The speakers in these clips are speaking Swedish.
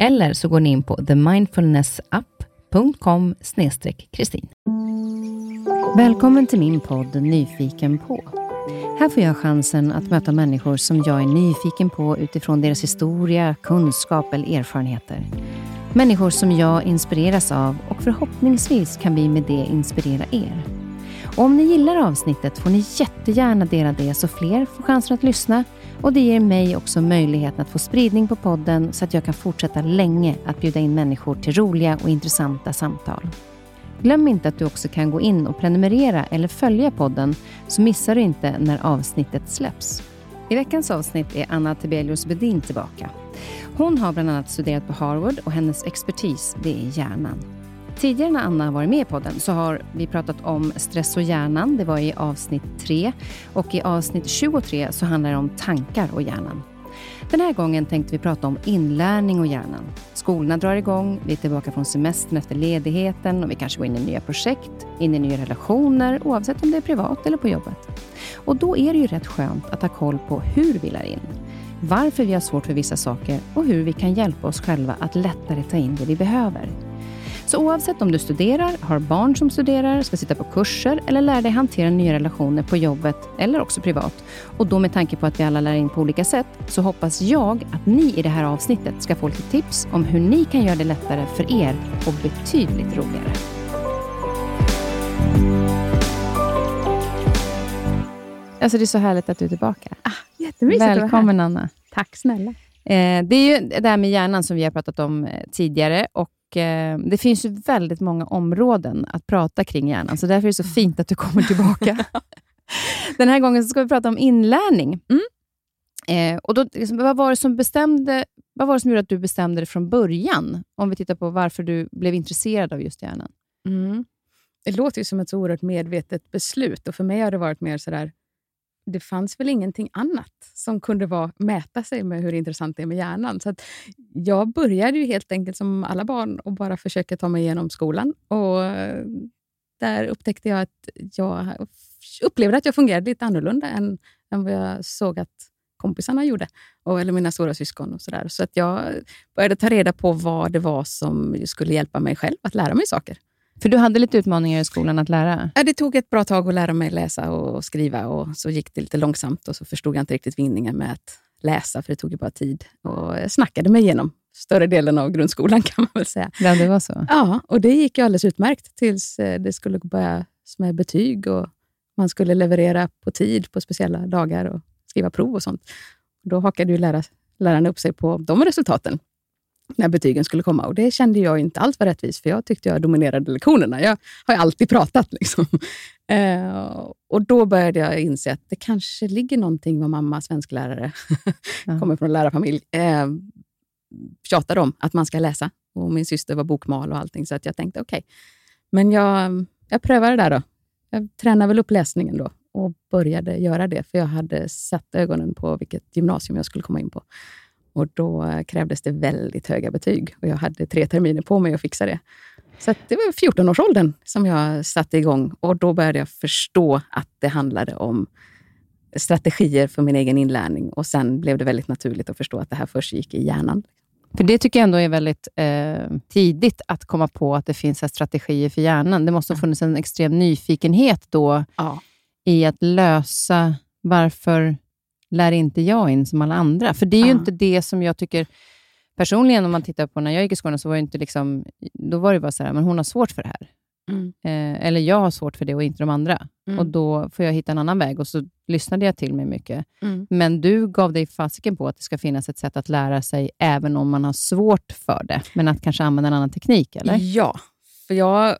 Eller så går ni in på themindfulnessapp.com kristin. Välkommen till min podd Nyfiken på. Här får jag chansen att möta människor som jag är nyfiken på utifrån deras historia, kunskap eller erfarenheter. Människor som jag inspireras av och förhoppningsvis kan vi med det inspirera er. Och om ni gillar avsnittet får ni jättegärna dela det så fler får chansen att lyssna och det ger mig också möjligheten att få spridning på podden så att jag kan fortsätta länge att bjuda in människor till roliga och intressanta samtal. Glöm inte att du också kan gå in och prenumerera eller följa podden så missar du inte när avsnittet släpps. I veckans avsnitt är Anna Tibelius Bedin tillbaka. Hon har bland annat studerat på Harvard och hennes expertis det är hjärnan. Tidigare när Anna varit med i podden så har vi pratat om stress och hjärnan. Det var i avsnitt 3. Och i avsnitt 23 så handlar det om tankar och hjärnan. Den här gången tänkte vi prata om inlärning och hjärnan. Skolorna drar igång, vi är tillbaka från semestern efter ledigheten och vi kanske går in i nya projekt, in i nya relationer, oavsett om det är privat eller på jobbet. Och då är det ju rätt skönt att ha koll på hur vi lär in, varför vi har svårt för vissa saker och hur vi kan hjälpa oss själva att lättare ta in det vi behöver. Så oavsett om du studerar, har barn som studerar, ska sitta på kurser eller lär dig hantera nya relationer på jobbet eller också privat, och då med tanke på att vi alla lär in på olika sätt, så hoppas jag att ni i det här avsnittet ska få lite tips om hur ni kan göra det lättare för er och betydligt roligare. Alltså det är så härligt att du är tillbaka. Ah, jättemysigt Välkommen Anna. Tack snälla. Eh, det är ju det här med hjärnan som vi har pratat om eh, tidigare och eh, det finns ju väldigt många områden att prata kring hjärnan, så därför är det så fint att du kommer tillbaka. Den här gången ska vi prata om inlärning. Mm. Eh, och då, liksom, vad, var det som bestämde, vad var det som gjorde att du bestämde dig från början? Om vi tittar på varför du blev intresserad av just hjärnan. Mm. Det låter ju som ett så oerhört medvetet beslut och för mig har det varit mer sådär, det fanns väl ingenting annat som kunde vara, mäta sig med hur intressant det är med hjärnan. Så jag började ju helt enkelt som alla barn och bara försöka ta mig igenom skolan. Och eh, där upptäckte jag att jag upplevde att jag fungerade lite annorlunda än, än vad jag såg att kompisarna gjorde, och, eller mina stora syskon. och sådär. så att jag började ta reda på vad det var som skulle hjälpa mig själv att lära mig saker. För du hade lite utmaningar i skolan att lära? Ja, det tog ett bra tag att lära mig läsa och skriva och så gick det lite långsamt och så förstod jag inte riktigt vinningen med att läsa, för det tog ju bara tid. Och jag snackade mig igenom större delen av grundskolan kan man väl säga. Ja, det var så? Ja, och det gick ju alldeles utmärkt tills eh, det skulle börja med betyg och man skulle leverera på tid på speciella dagar och skriva prov och sånt. Då hakade ju lära, lärarna upp sig på de resultaten när betygen skulle komma. Och Det kände jag inte alls var rättvist, för jag tyckte jag dominerade lektionerna. Jag har alltid pratat. Liksom. Eh, och Då började jag inse att det kanske ligger någonting vad mamma, svensklärare, ja. kommer från lärarfamilj, eh, tjatade om att man ska läsa. Och Min syster var bokmal och allting, så att jag tänkte okej. Okay. Men jag, jag prövade det där då. Jag tränade väl upp läsningen då och började göra det, för jag hade satt ögonen på vilket gymnasium jag skulle komma in på. Och Då krävdes det väldigt höga betyg och jag hade tre terminer på mig att fixa det. Så det var 14-årsåldern som jag satte igång och då började jag förstå att det handlade om strategier för min egen inlärning och sen blev det väldigt naturligt att förstå att det här först gick i hjärnan. För Det tycker jag ändå är väldigt eh, tidigt att komma på att det finns strategier för hjärnan. Det måste ha funnits en extrem nyfikenhet då ja i att lösa varför lär inte jag in som alla andra? För det är ju Ja. inte det som jag tycker personligen, om man tittar på när jag gick i skolan, så var det inte liksom, då var det bara så här, men hon har svårt för det här. Mm. Eh, eller jag har svårt för det och inte de andra. Mm. Och då får jag hitta en annan väg. Och så lyssnade jag till mig mycket. Mm. Men du gav dig fasiken på att det ska finnas ett sätt att lära sig, även om man har svårt för det. Men att kanske använda en annan teknik, eller? Ja, för jag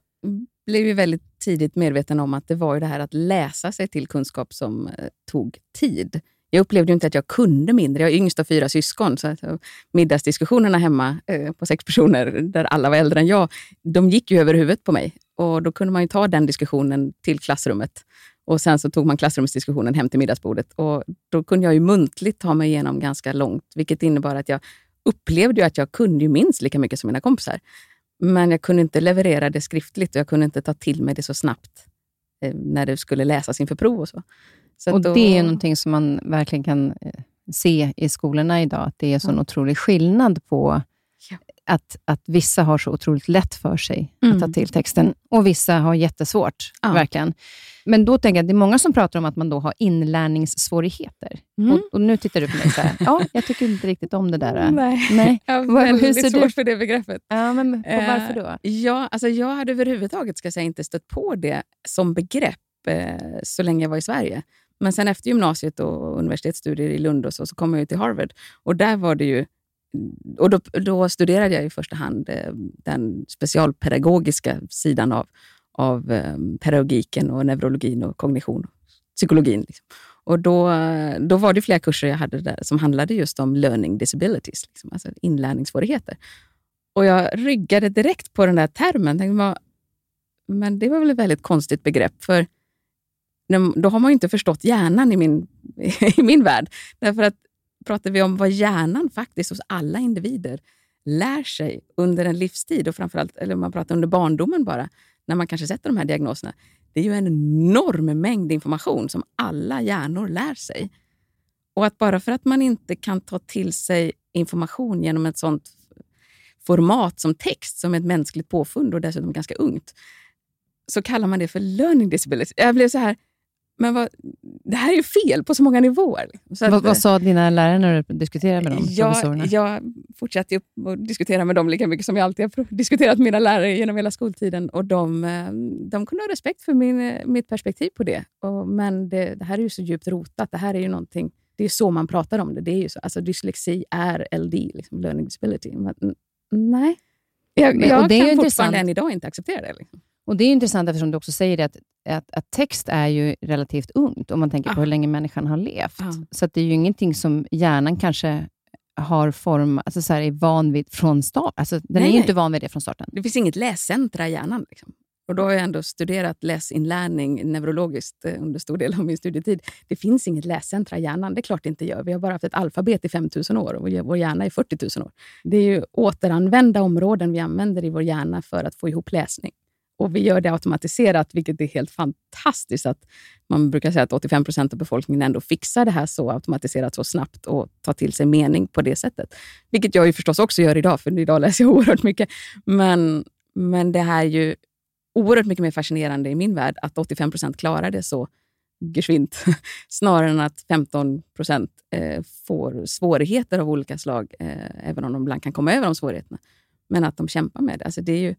blev ju väldigt tidigt medveten om att det var ju det här att läsa sig till kunskap som eh, tog tid. Jag upplevde ju inte att jag kunde mindre. Jag är yngst av fyra syskon, så att, eh, middagsdiskussionerna hemma eh, på sex personer, där alla var äldre än jag, de gick ju över huvudet på mig. Och Då kunde man ju ta den diskussionen till klassrummet. Och Sen så tog man klassrumsdiskussionen hem till middagsbordet. Och Då kunde jag ju muntligt ta mig igenom ganska långt, vilket innebar att jag upplevde ju att jag kunde ju minst lika mycket som mina kompisar. Men jag kunde inte leverera det skriftligt och jag kunde inte ta till mig det så snabbt eh, när det skulle läsas inför prov och så så Och då- det är ju någonting som man verkligen kan eh, se i skolorna idag, att det är sån Ja. otrolig skillnad på Ja. att, att vissa har så otroligt lätt för sig Mm. att ta till texten och vissa har jättesvårt. Ja. verkligen. Men då tänker jag att det är många som pratar om att man då har inlärningssvårigheter. Mm. Och, och nu tittar du på mig så här, ja, jag tycker inte riktigt om det där. Nej, Nej. jag har väldigt svårt du- för det begreppet. Ja, men och Eh, varför då? Ja, alltså jag hade överhuvudtaget ska jag säga, inte stött på det som begrepp eh, så länge jag var i Sverige. Men sen efter gymnasiet och universitetsstudier i Lund och så, så kom jag till Harvard. Och där var det ju... Och då, då studerade jag i första hand eh, den specialpedagogiska sidan av, av eh, pedagogiken och neurologin och kognition och psykologin. Liksom. Och då, då var det flera kurser jag hade där som handlade just om learning disabilities, liksom, alltså inlärningssvårigheter. Och jag ryggade direkt på den där termen. Tänkte, men det var väl ett väldigt konstigt begrepp, för då har man ju inte förstått hjärnan i min, i min värld. Därför att pratar vi om vad hjärnan faktiskt hos alla individer lär sig under en livstid, och framförallt, eller om man pratar under barndomen bara, när man kanske sätter de här diagnoserna. Det är ju en enorm mängd information som alla hjärnor lär sig. Och att bara för att man inte kan ta till sig information genom ett sånt format som text, som ett mänskligt påfund och dessutom ganska ungt, så kallar man det för learning disability. Jag blev så här, men vad, det här är ju fel på så många nivåer. Så att- Vad, vad sa dina lärare när du diskuterade med dem, jag, jag fortsatte och diskutera med dem lika mycket som jag alltid har diskuterat med mina lärare genom hela skoltiden. Och de, eh, de kunde ha respekt för min, eh, mitt perspektiv på det. Och, men det, det här är ju så djupt rotat. Det här är ju någonting, det är så man pratar om det. det är ju så, alltså dyslexi är LD, liksom learning disability. Men, nej. Jag, jag kan fortfarande än idag inte acceptera det. Liksom. Och Det är intressant eftersom du också säger det att, att, att text är ju relativt ungt, om man tänker på hur länge människan har levt. Så det är ju ingenting som hjärnan kanske har form, alltså så här, är van vid från start. Alltså, den Nej, är ju inte van vid det från starten. Det finns inget läscentra i hjärnan. Liksom. Och då har jag ändå studerat läsinlärning neurologiskt eh, under stor del av min studietid. Det finns inget läscentra i hjärnan. Det är klart det inte gör. Vi har bara haft ett alfabet i 5000 år och vår hjärna är 40 000 år. Det är ju återanvända områden vi använder i vår hjärna för att få ihop läsning. Och vi gör det automatiserat, vilket är helt fantastiskt. att Man brukar säga att 85 procent av befolkningen ändå fixar det här så automatiserat så snabbt och tar till sig mening på det sättet. Vilket jag ju förstås också gör idag, för idag läser jag oerhört mycket. Men, men det här är ju oerhört mycket mer fascinerande i min värld, att 85 procent klarar det så geschwint, snarare än att 15 procent eh, får svårigheter av olika slag, eh, även om de ibland kan komma över de svårigheterna. Men att de kämpar med det. Alltså det är ju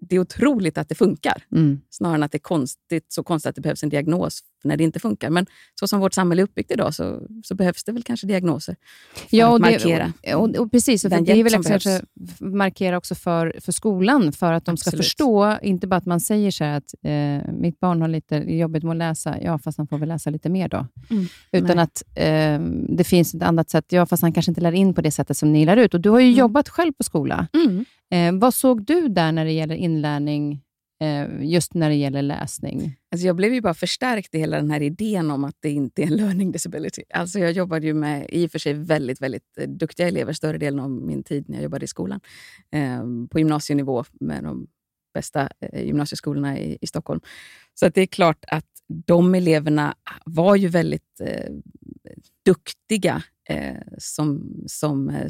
det är otroligt att det funkar, Mm. snarare än att det är konstigt, så konstigt att det behövs en diagnos när det inte funkar. Men så som vårt samhälle är uppbyggt idag så, så behövs det väl kanske diagnoser för Ja, att och, markera. det, och, och precis. Och det är väl också kanske markera också för, för skolan, för att de ska Absolut. förstå, inte bara att man säger så här att eh, mitt barn har lite jobbigt med att läsa, ja fast han får väl läsa lite mer då. Mm, Utan nej. att eh, det finns ett annat sätt, ja fast han kanske inte lär in på det sättet som ni lär ut. Och du har ju Mm. jobbat själv på skola. Mm. Eh, vad såg du där när det gäller inlärning, Eh, just när det gäller läsning? Alltså jag blev ju bara förstärkt i hela den här idén om att det inte är en learning disability. Alltså jag jobbade ju med i och för sig väldigt, väldigt eh, duktiga elever större delen av min tid när jag jobbade i skolan. Ehm, på gymnasienivå med de bästa eh, gymnasieskolorna i, i Stockholm. Så att det är klart att de eleverna var ju väldigt eh, duktiga eh, som, som eh,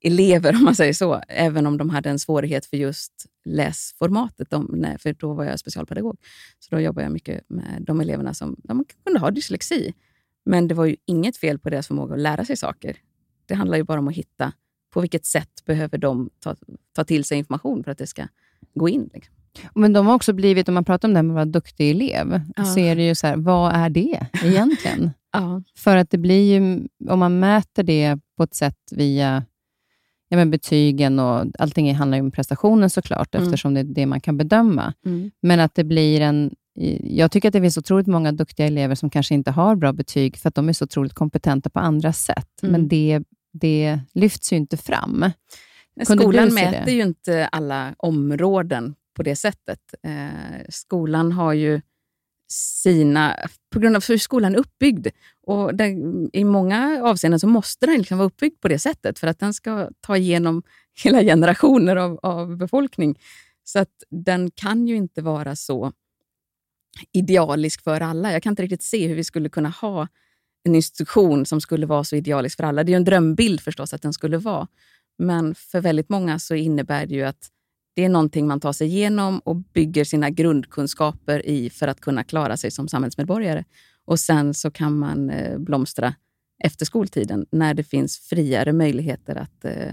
elever, om man säger så, även om de hade en svårighet för just läsformatet. De, nej, för då var jag specialpedagog. Så då jobbade jag mycket med de eleverna som de kunde ha dyslexi. Men det var ju inget fel på deras förmåga att lära sig saker. Det handlar ju bara om att hitta på vilket sätt behöver de ta, ta till sig information för att det ska gå in. Liksom. Men de har också blivit, om man pratar om det här med att vara duktig elev, ja. så är det ju så här, vad är det egentligen? ja. För att det blir ju, om man mäter det på ett sätt via ja, men betygen och allting handlar ju om prestationen såklart, mm. eftersom det är det man kan bedöma. Mm. Men att det blir en... Jag tycker att det finns otroligt många duktiga elever som kanske inte har bra betyg, för att de är så otroligt kompetenta på andra sätt. Mm. Men det, det lyfts ju inte fram. Skolan mäter det? ju inte alla områden på det sättet. Eh, skolan har ju sina, på grund av hur skolan är uppbyggd. Och där, I många avseenden så måste den liksom vara uppbyggd på det sättet för att den ska ta igenom hela generationer av, av befolkning. Så att den kan ju inte vara så idealisk för alla. Jag kan inte riktigt se hur vi skulle kunna ha en institution som skulle vara så idealisk för alla. Det är ju en drömbild förstås att den skulle vara. Men för väldigt många så innebär det ju att det är någonting man tar sig igenom och bygger sina grundkunskaper i för att kunna klara sig som samhällsmedborgare. Och sen så kan man eh, blomstra efter skoltiden när det finns friare möjligheter att, eh,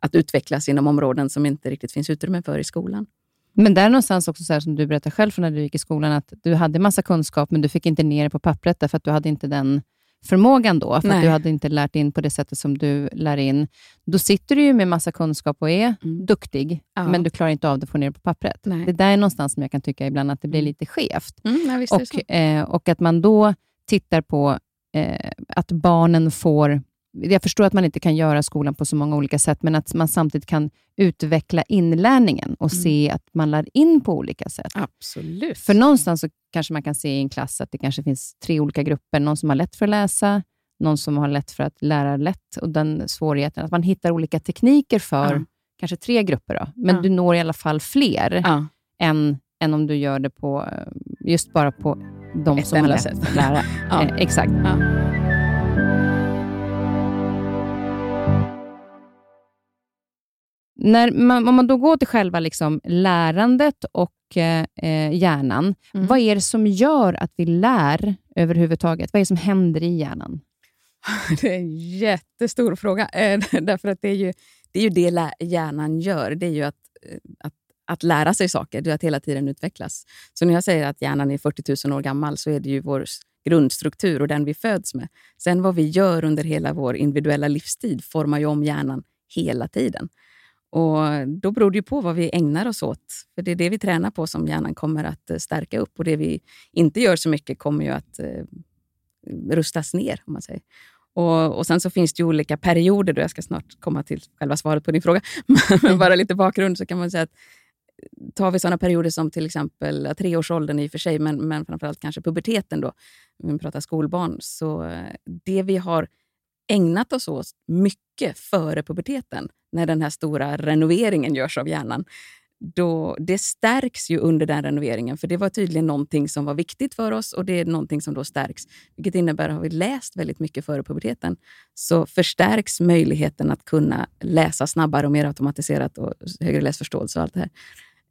att utvecklas inom områden som inte riktigt finns utrymme för i skolan. Men där någonstans också, så här, som du berättade själv från när du gick i skolan, att du hade massa kunskap, men du fick inte ner det på pappret, därför att du hade inte den förmågan då, för att du hade inte lärt in på det sättet som du lär in. Då sitter du ju med massa kunskap och är mm. duktig, ja. men du klarar inte av det att få ner det på pappret. Nej. Det där är någonstans som jag kan tycka ibland att det blir mm. lite skevt. Mm, och, eh, och att man då tittar på eh, att barnen får jag förstår att man inte kan göra skolan på så många olika sätt, men att man samtidigt kan utveckla inlärningen och mm. se att man lär in på olika sätt. Absolut. För någonstans så kanske man kan se i en klass att det kanske finns tre olika grupper. Någon som har lätt för att läsa, någon som har lätt för att lära lätt och den svårigheten. Att man hittar olika tekniker för ja. kanske tre grupper, då. men ja. du når i alla fall fler ja. än, än om du gör det på just bara på de Ett som har lätt för att lära. eh, exakt. När man, om man då går till själva liksom lärandet och eh, hjärnan, mm. vad är det som gör att vi lär överhuvudtaget? Vad är det som händer i hjärnan? Det är en jättestor fråga. Eh, därför att det är ju det, är ju det hjärnan gör. Det är ju att, eh, att, att lära sig saker, det är att hela tiden utvecklas. Så när jag säger att hjärnan är 40 000 år gammal så är det ju vår grundstruktur och den vi föds med. Sen vad vi gör under hela vår individuella livstid formar ju om hjärnan hela tiden. Och Då beror det ju på vad vi ägnar oss åt. För Det är det vi tränar på som hjärnan kommer att eh, stärka upp. Och Det vi inte gör så mycket kommer ju att eh, rustas ner, om man säger. Och, och Sen så finns det olika perioder. Då. Jag ska snart komma till själva svaret på din fråga. Men bara lite bakgrund så kan man säga att eh, tar vi sådana perioder som till exempel treårsåldern i och för sig, men, men framförallt kanske puberteten då, om vi pratar skolbarn, så eh, det vi har ägnat oss åt mycket före puberteten, när den här stora renoveringen görs av hjärnan, då, det stärks ju under den renoveringen. För det var tydligen någonting som var viktigt för oss och det är någonting som då stärks. Vilket innebär att har vi läst väldigt mycket före puberteten så förstärks möjligheten att kunna läsa snabbare och mer automatiserat och högre läsförståelse och allt det här.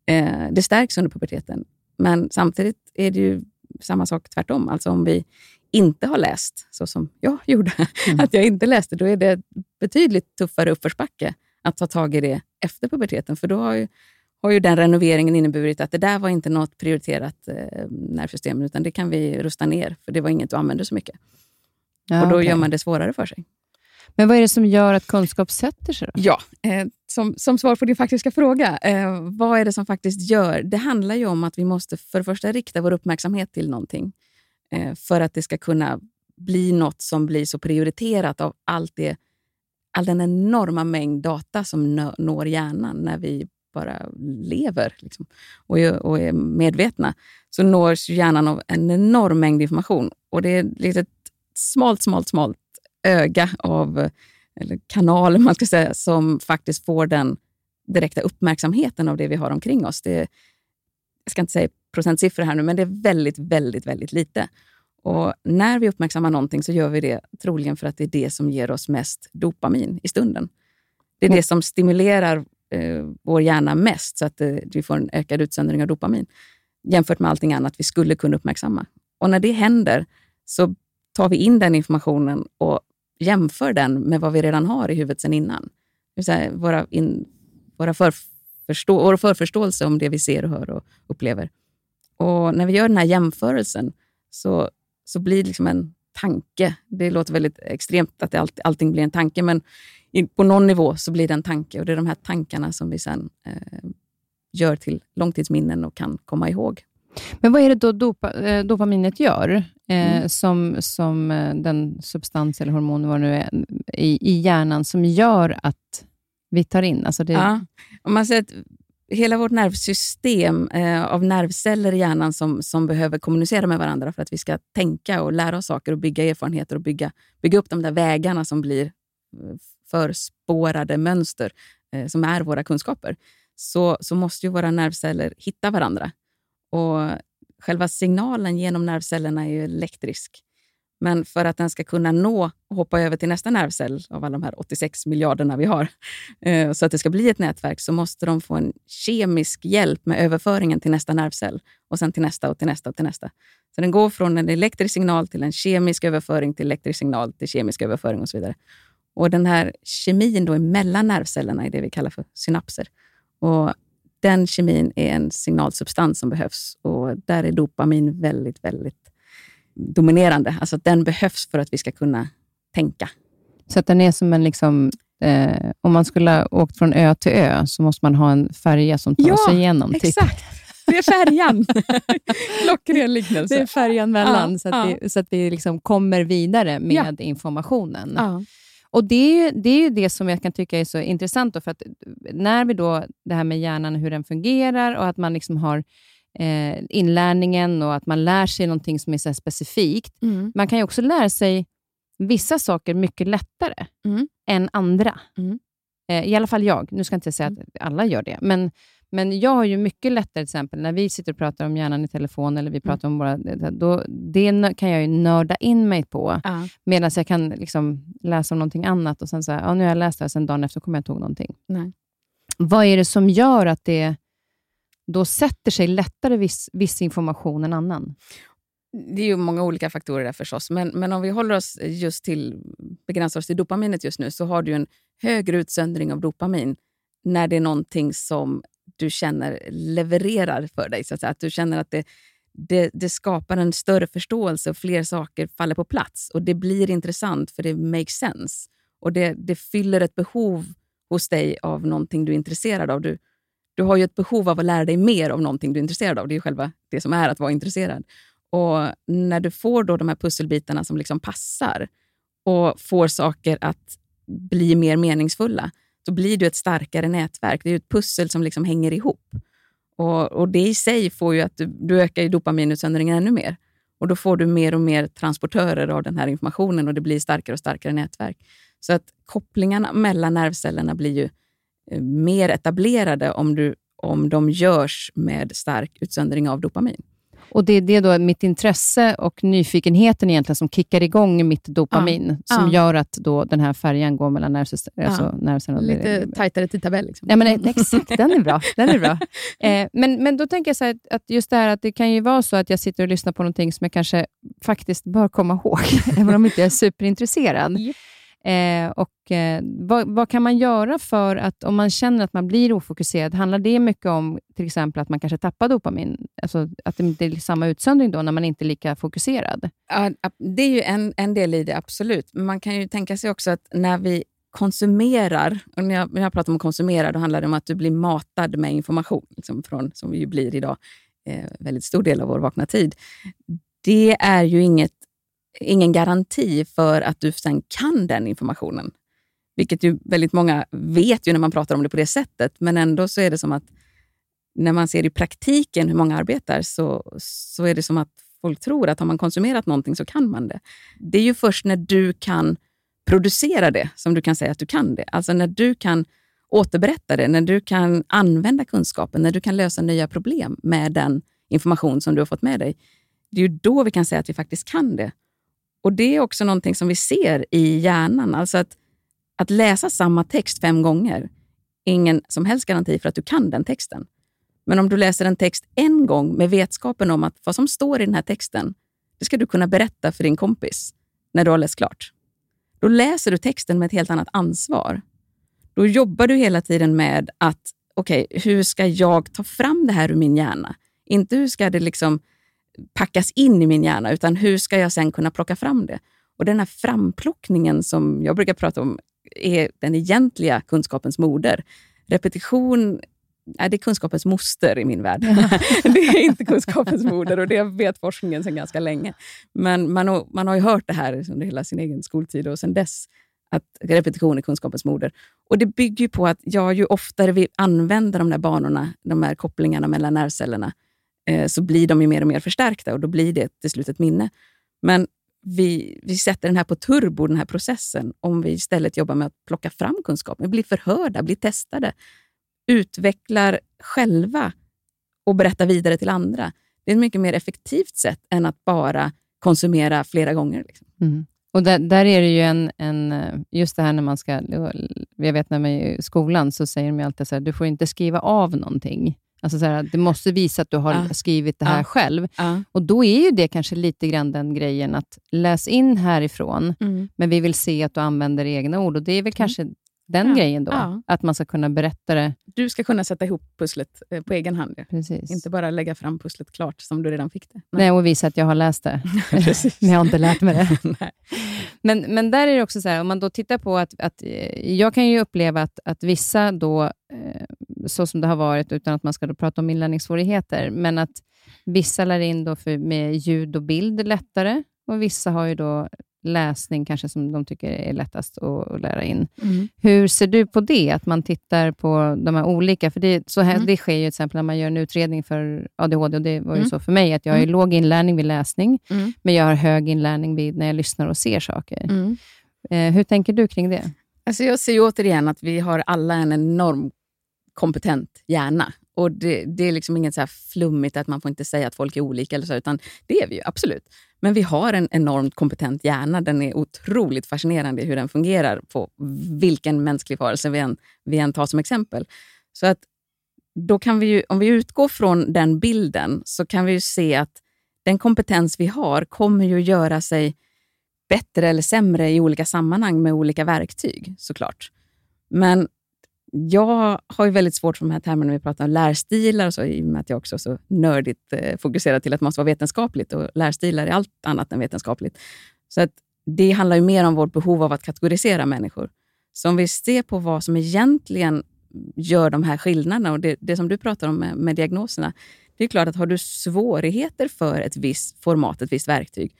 Eh, det stärks under puberteten. Men samtidigt är det ju samma sak tvärtom. Alltså om vi inte har läst, så som jag gjorde, mm. att jag inte läste, då är det betydligt tuffare uppförsbacke att ta tag i det efter puberteten. För då har ju, har ju den renoveringen inneburit att det där var inte något prioriterat eh, nervsystem, utan det kan vi rusta ner, för det var inget du använde så mycket. Ja, och Då okay. gör man det svårare för sig. Men vad är det som gör att kunskap sätter sig? Då? Ja, eh, som, som svar på din faktiska fråga. Eh, vad är det som faktiskt gör? Det handlar ju om att vi måste för det första rikta vår uppmärksamhet till någonting eh, för att det ska kunna bli något som blir så prioriterat av allt det, all den enorma mängd data som når hjärnan när vi bara lever liksom, och, är, och är medvetna, så nås hjärnan av en enorm mängd information. Och det är ett smalt, smalt, smalt öga av, eller kanal man ska säga, som faktiskt får den direkta uppmärksamheten av det vi har omkring oss. Det, jag ska inte säga procentsiffror här nu, men det är väldigt, väldigt, väldigt lite. Och när vi uppmärksammar någonting så gör vi det troligen för att det är det som ger oss mest dopamin i stunden. Det är det som stimulerar eh, vår hjärna mest, så att eh, vi får en ökad utsöndring av dopamin jämfört med allting annat vi skulle kunna uppmärksamma. Och när det händer så tar vi in den informationen och jämför den med vad vi redan har i huvudet sen innan. Säga våra, in, våra förförstå, vår förförståelse om det vi ser, och hör och upplever. Och när vi gör den här jämförelsen så, så blir det liksom en tanke. Det låter väldigt extremt att det allting blir en tanke, men på någon nivå så blir det en tanke. Och Det är de här tankarna som vi sen eh, gör till långtidsminnen och kan komma ihåg. Men vad är det då dopa, eh, dopaminet gör, eh, mm. som, som eh, den substans eller hormon vad nu är, i, i hjärnan som gör att vi tar in? Alltså det... ja. Om man säger att hela vårt nervsystem eh, av nervceller i hjärnan som, som behöver kommunicera med varandra för att vi ska tänka och lära oss saker och bygga erfarenheter och bygga, bygga upp de där vägarna som blir eh, förspårade mönster eh, som är våra kunskaper, så, så måste ju våra nervceller hitta varandra. Och Själva signalen genom nervcellerna är ju elektrisk. Men för att den ska kunna nå och hoppa över till nästa nervcell av alla de här 86 miljarderna vi har, eh, så att det ska bli ett nätverk, så måste de få en kemisk hjälp med överföringen till nästa nervcell och sen till nästa och till nästa och till nästa. Så den går från en elektrisk signal till en kemisk överföring till elektrisk signal till kemisk överföring och så vidare. Och Den här kemin då mellan nervcellerna är det vi kallar för synapser. Och den kemin är en signalsubstans som behövs och där är dopamin väldigt, väldigt dominerande. Alltså att den behövs för att vi ska kunna tänka. Så att den är som en... Liksom, eh, om man skulle ha åkt från ö till ö, så måste man ha en färja som tar ja, sig igenom. Typ. exakt. Det är färjan. Klockren liknelse. Det är färjan mellan, ja, så, att ja. vi, så att vi liksom kommer vidare med ja. informationen. Och det är, ju, det är ju det som jag kan tycka är så intressant. Då, för att när vi då, det här med hjärnan, hur den fungerar och att man liksom har eh, inlärningen och att man lär sig någonting som är så specifikt. Mm. Man kan ju också lära sig vissa saker mycket lättare mm. än andra. Mm. Eh, I alla fall jag. Nu ska jag inte säga att alla gör det, men, men jag har ju mycket lättare, till exempel när vi sitter och pratar om hjärnan i telefon, eller vi mm. pratar om våra... Då, det kan jag ju nörda in mig på, ja. medan jag kan liksom läsa om någonting annat och sen säga, ja, nu har jag läst det här, sen dagen efter kommer jag inte ihåg någonting. Nej. Vad är det som gör att det då sätter sig lättare viss, viss information än annan? Det är ju många olika faktorer där förstås, men, men om vi håller oss just till, begränsar oss till dopaminet just nu, så har du en högre utsöndring av dopamin när det är någonting som du känner levererar för dig. Så att, säga. att du känner att det, det, det, skapar en större förståelse och fler saker faller på plats. Och Det blir intressant för det makes sense. Och det, det fyller ett behov hos dig av någonting du är intresserad av. Du, du har ju ett behov av att lära dig mer av någonting du är intresserad av. Det är ju själva det som är att vara intresserad. Och När du får då de här pusselbitarna som liksom passar och får saker att bli mer meningsfulla, då blir du ett starkare nätverk. Det är ett pussel som liksom hänger ihop. Och, och Det i sig får ju att du, du ökar ju dopaminutsöndringen ännu mer. Och Då får du mer och mer transportörer av den här informationen och det blir starkare och starkare nätverk. Så att kopplingarna mellan nervcellerna blir ju eh, mer etablerade om, du, om de görs med stark utsöndring av dopamin. Och Det är det då mitt intresse och nyfikenheten egentligen som kickar igång mitt dopamin, ja. som ja. gör att då den här färjan går mellan nervsystemen. Alltså nervsystemen Lite det, tajtare tidtabell. Liksom. Ja, men, exakt, den är bra. Den är bra. Eh, men, men då tänker jag så här, att just det här att det kan ju vara så att jag sitter och lyssnar på någonting som jag kanske faktiskt bör komma ihåg, även om jag inte är superintresserad. Eh, och, eh, vad, vad, kan man göra för att, om man känner att man blir ofokuserad, handlar det mycket om till exempel att man kanske tappar dopamin? Alltså att det inte är samma utsöndring då, när man inte är lika fokuserad? Ja, det är ju en, en del i det, absolut. Men man kan ju tänka sig också att när vi konsumerar, och när jag, när jag pratar om att konsumera, då handlar det om att du blir matad med information, liksom från, som vi ju blir idag, eh, väldigt stor del av vår vakna tid. Det är ju inget ingen garanti för att du sen kan den informationen. Vilket ju väldigt många vet ju när man pratar om det på det sättet, men ändå så är det som att när man ser i praktiken hur många arbetar så, så är det som att folk tror att har man konsumerat någonting så kan man det. Det är ju först när du kan producera det som du kan säga att du kan det. Alltså när du kan återberätta det, när du kan använda kunskapen, när du kan lösa nya problem med den information som du har fått med dig. Det är ju då vi kan säga att vi faktiskt kan det. Och Det är också någonting som vi ser i hjärnan. Alltså att att läsa samma text fem gånger är ingen som helst garanti för att du kan den texten. Men om du läser en text en gång med vetskapen om att vad som står i den här texten, det ska du kunna berätta för din kompis när du har läst klart. Då läser du texten med ett helt annat ansvar. Då jobbar du hela tiden med att, okej, okay, hur ska jag ta fram det här ur min hjärna? Inte hur ska det liksom packas in i min hjärna, utan hur ska jag sen kunna plocka fram det? Och Den här framplockningen som jag brukar prata om är den egentliga kunskapens moder. Repetition är det kunskapens moster i min värld. det är inte kunskapens moder och det vet forskningen sedan ganska länge. Men man har, man har ju hört det här under hela sin egen skoltid och sedan dess att repetition är kunskapens moder. Och Det bygger på att jag ju oftare vi använder de där banorna, de här kopplingarna mellan nervcellerna, Eh, så blir de ju mer och mer förstärkta och då blir det till slut ett minne. Men vi, vi sätter den här på turbo, den här processen, om vi istället jobbar med att plocka fram kunskap, bli förhörda, bli testade, utvecklar själva och berättar vidare till andra. Det är ett mycket mer effektivt sätt än att bara konsumera flera gånger. Liksom. Mm. Och där, där, är det ju en, en, just det här när man ska, jag vet när man är i skolan så säger de alltid så här, du får inte skriva av någonting. Alltså så här, det måste visa att du har ja. skrivit det här ja. själv. Ja. Och Då är ju det kanske lite grann den grejen att läs in härifrån, mm. men vi vill se att du använder egna ord. Och Det är väl mm. kanske den grejen då, att man ska kunna berätta det. Du ska kunna sätta ihop pusslet eh, på egen hand. Precis. Inte bara lägga fram pusslet klart som du redan fick det. Nej, Nej och visa att jag har läst det. men jag har inte lärt mig det. men, men där är det också så här, om man då tittar på att, att eh, jag kan ju uppleva att, att vissa då eh, så som det har varit, utan att man ska då prata om inlärningssvårigheter, men att vissa lär in då för, med ljud och bild lättare och vissa har ju då läsning kanske som de tycker är lättast att, lära in. Mm. Hur ser du på det, att man tittar på de här olika? För det, så här, mm. det sker ju till exempel när man gör en utredning för ADHD, och det var ju mm. så för mig, att jag har mm. låg inlärning vid läsning, mm. men jag har hög inlärning vid när jag lyssnar och ser saker. Mm. Eh, hur tänker du kring det? Alltså jag ser återigen att vi har alla en enorm kompetent hjärna. Och det, det, är liksom inget så här flummigt att man får inte säga att folk är olika, eller så, utan det är vi ju absolut. Men vi har en enormt kompetent hjärna. Den är otroligt fascinerande i hur den fungerar på vilken mänsklig varelse vi än, vi än tar som exempel. Så att då kan vi ju, om vi utgår från den bilden så kan vi se att den kompetens vi har kommer ju göra sig bättre eller sämre i olika sammanhang med olika verktyg såklart. Men jag har ju väldigt svårt för de här termerna när vi pratar om lärstilar, och så, i och med att jag också är så nördigt eh, fokuserad till att det måste vara vetenskapligt. Och lärstilar är allt annat än vetenskapligt. Så att det handlar ju mer om vårt behov av att kategorisera människor. Så om vi ser på vad som egentligen gör de här skillnaderna och det, det som du pratar om med, med, diagnoserna. Det är klart att har du svårigheter för ett visst format, ett visst verktyg,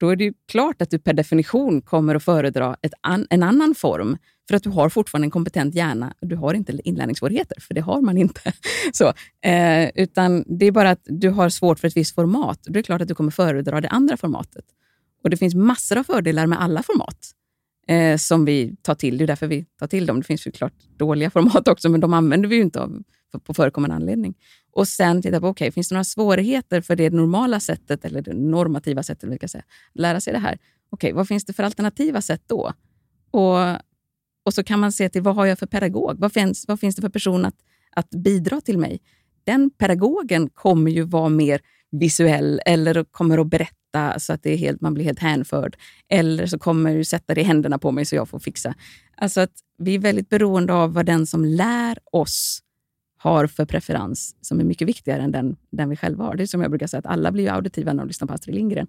då är det klart att du per definition kommer att föredra an, en annan form för att du har fortfarande en kompetent hjärna. Du har inte inlärningssvårigheter, för det har man inte. Så, eh, utan Det är bara att du har svårt för ett visst format. Då är det klart att du kommer föredra det andra formatet. Och Det finns massor av fördelar med alla format eh, som vi tar till. Det är därför vi tar till dem. Det finns såklart dåliga format också, men de använder vi ju inte av, på förekommande anledning. Och sen titta på, okay, finns det några svårigheter för det normala sättet, eller det normativa sättet, vi ska säga, att lära sig det här? Okej, okay, vad finns det för alternativa sätt då? Och och så kan man se till vad har jag för pedagog? Vad finns, vad finns det för person att, att bidra till mig? Den pedagogen kommer ju vara mer visuell eller kommer att berätta så att det är helt, man blir helt hänförd. Eller så kommer du sätta det i händerna på mig så jag får fixa. Alltså att vi är väldigt beroende av vad den som lär oss har för preferens som är mycket viktigare än den, den vi själva har. Det är som jag brukar säga, att alla blir auditiva när de lyssnar på Astrid Lindgren.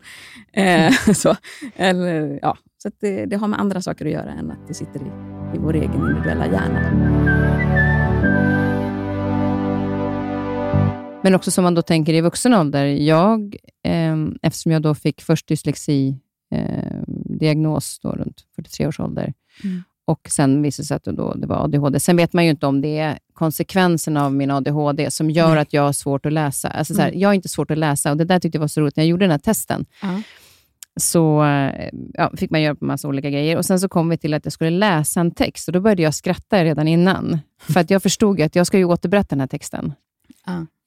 Eh, så eller, ja, så det, det, har med andra saker att göra än att det sitter i, i vår egen individuella hjärna. Men också som man då tänker i vuxen ålder. Jag, eh, eftersom jag då fick först dyslexi, eh, diagnos då runt 43 års ålder, mm och sen visade det sig att då, det var ADHD. Sen vet man ju inte om det är konsekvenserna av min ADHD som gör mm. att jag har svårt att läsa. Alltså, så här, mm. Jag har inte svårt att läsa och det där tyckte jag var så roligt när jag gjorde den här testen. Mm. Så ja, fick man göra på massa olika grejer. Och Sen så kom vi till att jag skulle läsa en text och då började jag skratta redan innan. För att jag förstod att jag ska ju återberätta den här texten.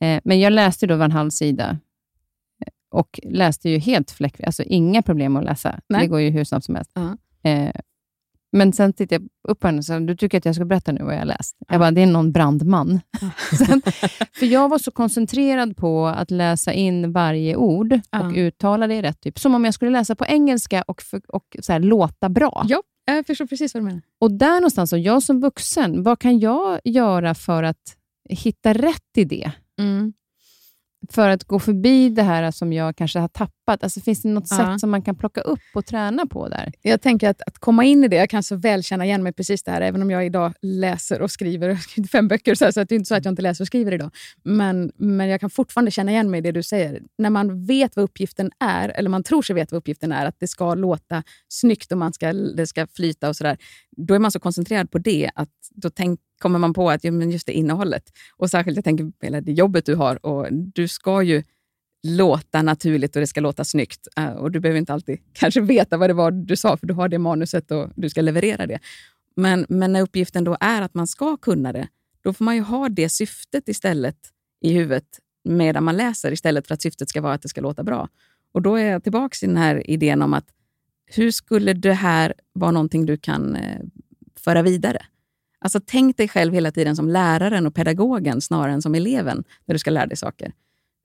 Eh, men jag läste då var en halv sida och läste ju helt fläckfritt. Alltså inga problem att läsa. Nej. Det går ju hur snabbt som helst. Eh, Men sen tittade jag upp på henne och sa, du tycker att jag ska berätta nu vad jag har läst? Jag bara, det är någon brandman. sen, för jag var så koncentrerad på att läsa in varje ord och uttala det rätt. Typ. Som om jag skulle läsa på engelska och, för, och så här, låta bra. Ja, jag förstår precis vad du menar. Och där någonstans, och jag som vuxen, vad kan jag göra för att hitta rätt i det? Mm. För att gå förbi det här som jag kanske har tappat. Alltså, finns det något Ja. sätt som man kan plocka upp och träna på där? Jag tänker att, att komma in i det, jag kan så väl känna igen mig precis det här, även om jag idag läser och skriver. Fem böcker, så, här, så att det är inte så att jag inte läser och skriver idag. Men, men jag kan fortfarande känna igen mig i det du säger. När man vet vad uppgiften är, eller man tror sig veta vad uppgiften är, att det ska låta snyggt och man ska, det ska flyta och sådär. Då är man så koncentrerad på det att då tänk, kommer man på att ja, men just det innehållet. Och särskilt jag tänker på hela det jobbet du har. Och du ska ju låta naturligt och det ska låta snyggt. Eh, och Du behöver inte alltid kanske veta vad det var du sa, för du har det manuset och du ska leverera det. Men, men när uppgiften då är att man ska kunna det, då får man ju ha det syftet istället i huvudet medan man läser, istället för att syftet ska vara att det ska låta bra. Och Då är jag tillbaka i den här idén om att hur skulle det här vara någonting du kan eh, föra vidare? Alltså Tänk dig själv hela tiden som läraren och pedagogen snarare än som eleven när du ska lära dig saker.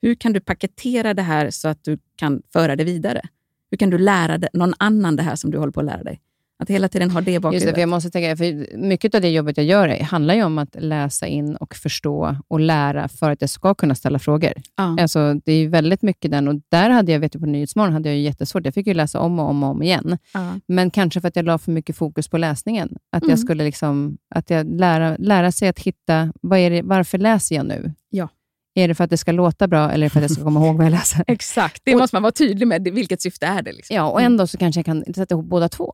Hur kan du paketera det här så att du kan föra det vidare? Hur kan du lära någon annan det här som du håller på att lära dig? Att hela tiden ha det i Just det, bakhuvudet. för jag måste tänka, för mycket av det jobbet jag gör handlar ju om att läsa in och förstå och lära för att jag ska kunna ställa frågor. Ja. Alltså, det är väldigt mycket den och där hade jag, vet du, på Nyhetsmorgon hade jag ju jättesvårt. Jag fick ju läsa om och om och om igen. Ja. Men kanske för att jag la för mycket fokus på läsningen. Att Mm. jag skulle liksom, att jag lära, lära sig att hitta, vad är det, varför läser jag nu? Ja. Är det för att det ska låta bra eller för att jag ska komma ihåg vad jag läser? Exakt, det Och- måste man vara tydlig med. Vilket syfte är det? Liksom. Ja, och ändå så kanske jag kan sätta ihop båda två.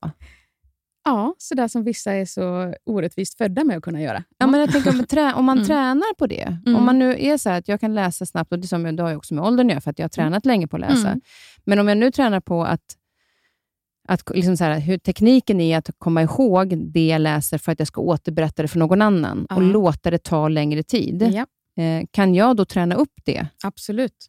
Ja, så där som vissa är så orättvist födda med att kunna göra. Ja, men jag tänker om, trä, om man Mm. tränar på det. Mm. Om man nu är så här att jag kan läsa snabbt, och det, som, det har jag också med åldern att göra, för att jag har tränat länge på att läsa. Mm. Men om jag nu tränar på att, att liksom så här, hur tekniken är att komma ihåg det jag läser för att jag ska återberätta det för någon annan Ja. och låta det ta längre tid. Ja, Eh, kan jag då träna upp det? absolut.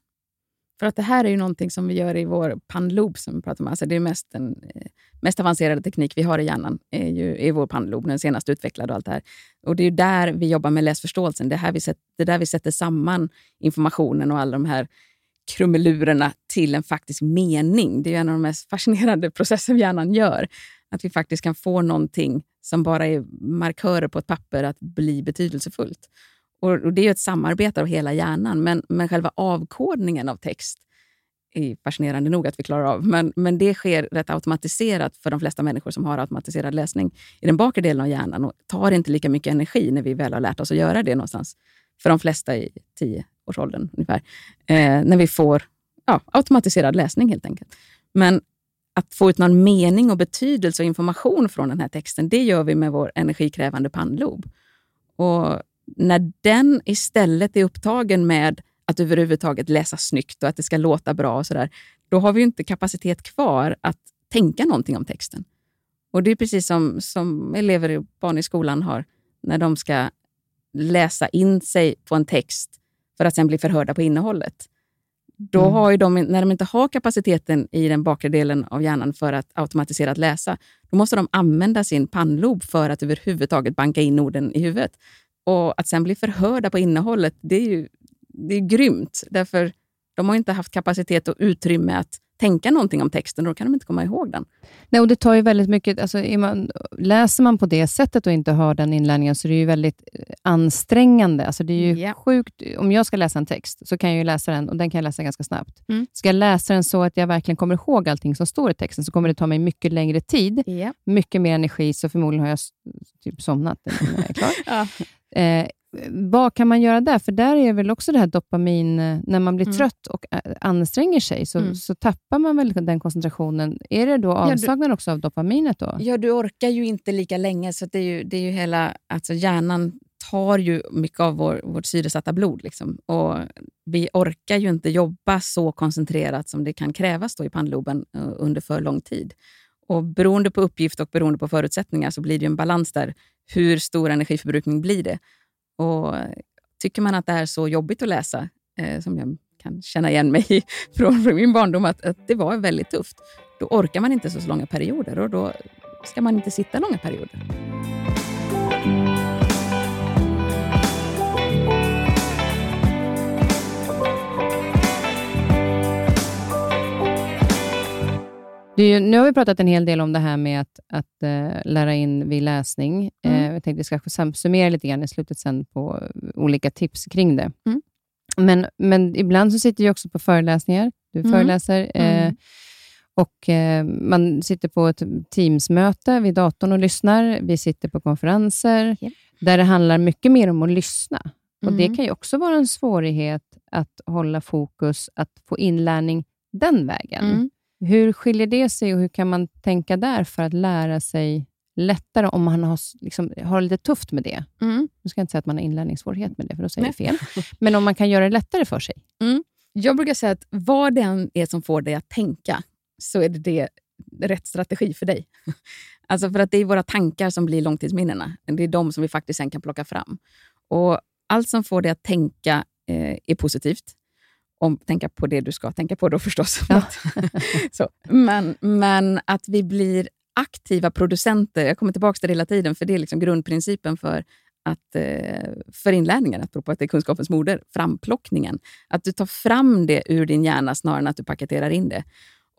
För att det här är ju någonting som vi gör i vår pannlob som vi pratar om. Alltså det är mest den eh, mest avancerade teknik vi har i hjärnan är ju är vår pannlob, den senast utvecklade och allt det här. Och det är ju där vi jobbar med läsförståelsen. Det är, här vi sätter, det är där vi sätter samman informationen och alla de här krumelurerna till en faktisk mening. Det är ju en av de mest fascinerande processer hjärnan gör. Att vi faktiskt kan få någonting som bara är markörer på ett papper att bli betydelsefullt. Och, och Det är ju ett samarbete av hela hjärnan, men, men själva avkodningen av text är fascinerande nog att vi klarar av. Men, men det sker rätt automatiserat för de flesta människor som har automatiserad läsning i den bakre delen av hjärnan och tar inte lika mycket energi när vi väl har lärt oss att göra det någonstans. För de flesta i 10-årsåldern ungefär. Eh, när vi får ja, automatiserad läsning helt enkelt. Men att få ut någon mening och betydelse och information från den här texten, det gör vi med vår energikrävande pannlob. Och när den istället är upptagen med att överhuvudtaget läsa snyggt och att det ska låta bra och sådär, då har vi inte kapacitet kvar att tänka någonting om texten. Och det är precis som, som elever och barn i skolan har när de ska läsa in sig på en text för att sen bli förhörda på innehållet. Då Mm. har de, när de inte har kapaciteten i den bakre delen av hjärnan för att automatiserat läsa, då måste de använda sin pannlob för att överhuvudtaget banka in orden i huvudet. Och att sen bli förhörda på innehållet, det är ju det är grymt. Därför de har inte haft kapacitet och utrymme att tänka någonting om texten och då kan de inte komma ihåg den. Nej, och det tar ju väldigt mycket, alltså, är man, läser man på det sättet och inte har den inlärningen, så är det ju väldigt eh, ansträngande. Alltså, det är ju Ja. sjukt. Om jag ska läsa en text, så kan jag ju läsa den, och den kan jag läsa ganska snabbt. Mm. Ska jag läsa den så att jag verkligen kommer ihåg allting som står i texten, så kommer det ta mig mycket längre tid, Ja. mycket mer energi, så förmodligen har jag typ somnat innan jag är klar. Ja. Eh, vad kan man göra där? För där är väl också det här dopamin, eh, när man blir Mm. trött och eh, anstränger sig, så, Mm. så tappar man väl den koncentrationen. Är det då avsaknad också av dopaminet då? Ja, du orkar ju inte lika länge. så det är ju, det är ju hela, alltså Hjärnan tar ju mycket av vår, vårt syresatta blod. Liksom. Och vi orkar ju inte jobba så koncentrerat som det kan krävas då i pannloben eh, under för lång tid. Och Beroende på uppgift och beroende på förutsättningar så blir det ju en balans där. Hur stor energiförbrukning blir det? Och Tycker man att det är så jobbigt att läsa, eh, som jag kan känna igen mig i från, från min barndom, att, att det var väldigt tufft, då orkar man inte så långa perioder och då ska man inte sitta långa perioder. Ju, nu har vi pratat en hel del om det här med att, att uh, lära in vid läsning. Mm. Uh, jag tänkte att vi ska summera lite grann i slutet sen på olika tips kring det. Mm. Men, men ibland så sitter jag också på föreläsningar. Du mm. föreläser. Uh, och Man sitter på ett Teamsmöte vid datorn och lyssnar. Vi sitter på konferenser yeah. där det handlar mycket mer om att lyssna. Och Det kan ju också vara en svårighet att hålla fokus, att få inlärning den vägen. Hur skiljer det sig och hur kan man tänka där för att lära sig lättare om man har, liksom, har lite tufft med det? Mm. Nu ska jag inte säga att man har inlärningssvårighet med det, för då säger jag fel. Men om man kan göra det lättare för sig? Mm. Jag brukar säga att vad det än är som får dig att tänka, så är det, det rätt strategi för dig. Alltså för att det är våra tankar som blir långtidsminnena. Det är de som vi faktiskt sen kan plocka fram. Och Allt som får dig att tänka eh, är positivt om tänka på det du ska tänka på då förstås. Ja. så, men, men att vi blir aktiva producenter, jag kommer tillbaka till det hela tiden, för det är liksom grundprincipen för, att, eh, för inlärningen, apropå att det är kunskapens moder, framplockningen. Att du tar fram det ur din hjärna snarare än att du paketerar in det.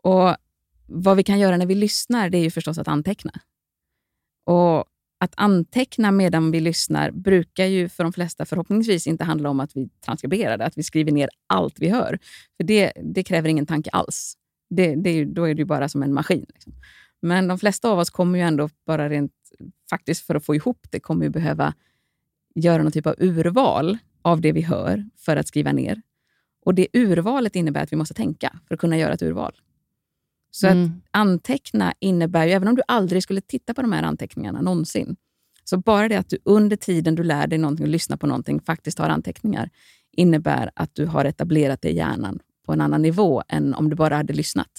Och Vad vi kan göra när vi lyssnar, det är ju förstås att anteckna. Och att anteckna medan vi lyssnar brukar ju för de flesta förhoppningsvis inte handla om att vi transkriberar det, att vi skriver ner allt vi hör. För Det, det kräver ingen tanke alls. Det, det, då är det ju bara som en maskin. Liksom. Men de flesta av oss kommer ju ändå bara rent faktiskt för att få ihop det, kommer ju behöva göra någon typ av urval av det vi hör för att skriva ner. Och Det urvalet innebär att vi måste tänka för att kunna göra ett urval. Så mm. att anteckna innebär ju, även om du aldrig skulle titta på de här anteckningarna någonsin, så bara det att du under tiden du lär dig någonting och lyssnar på någonting faktiskt har anteckningar, innebär att du har etablerat dig i hjärnan på en annan nivå än om du bara hade lyssnat.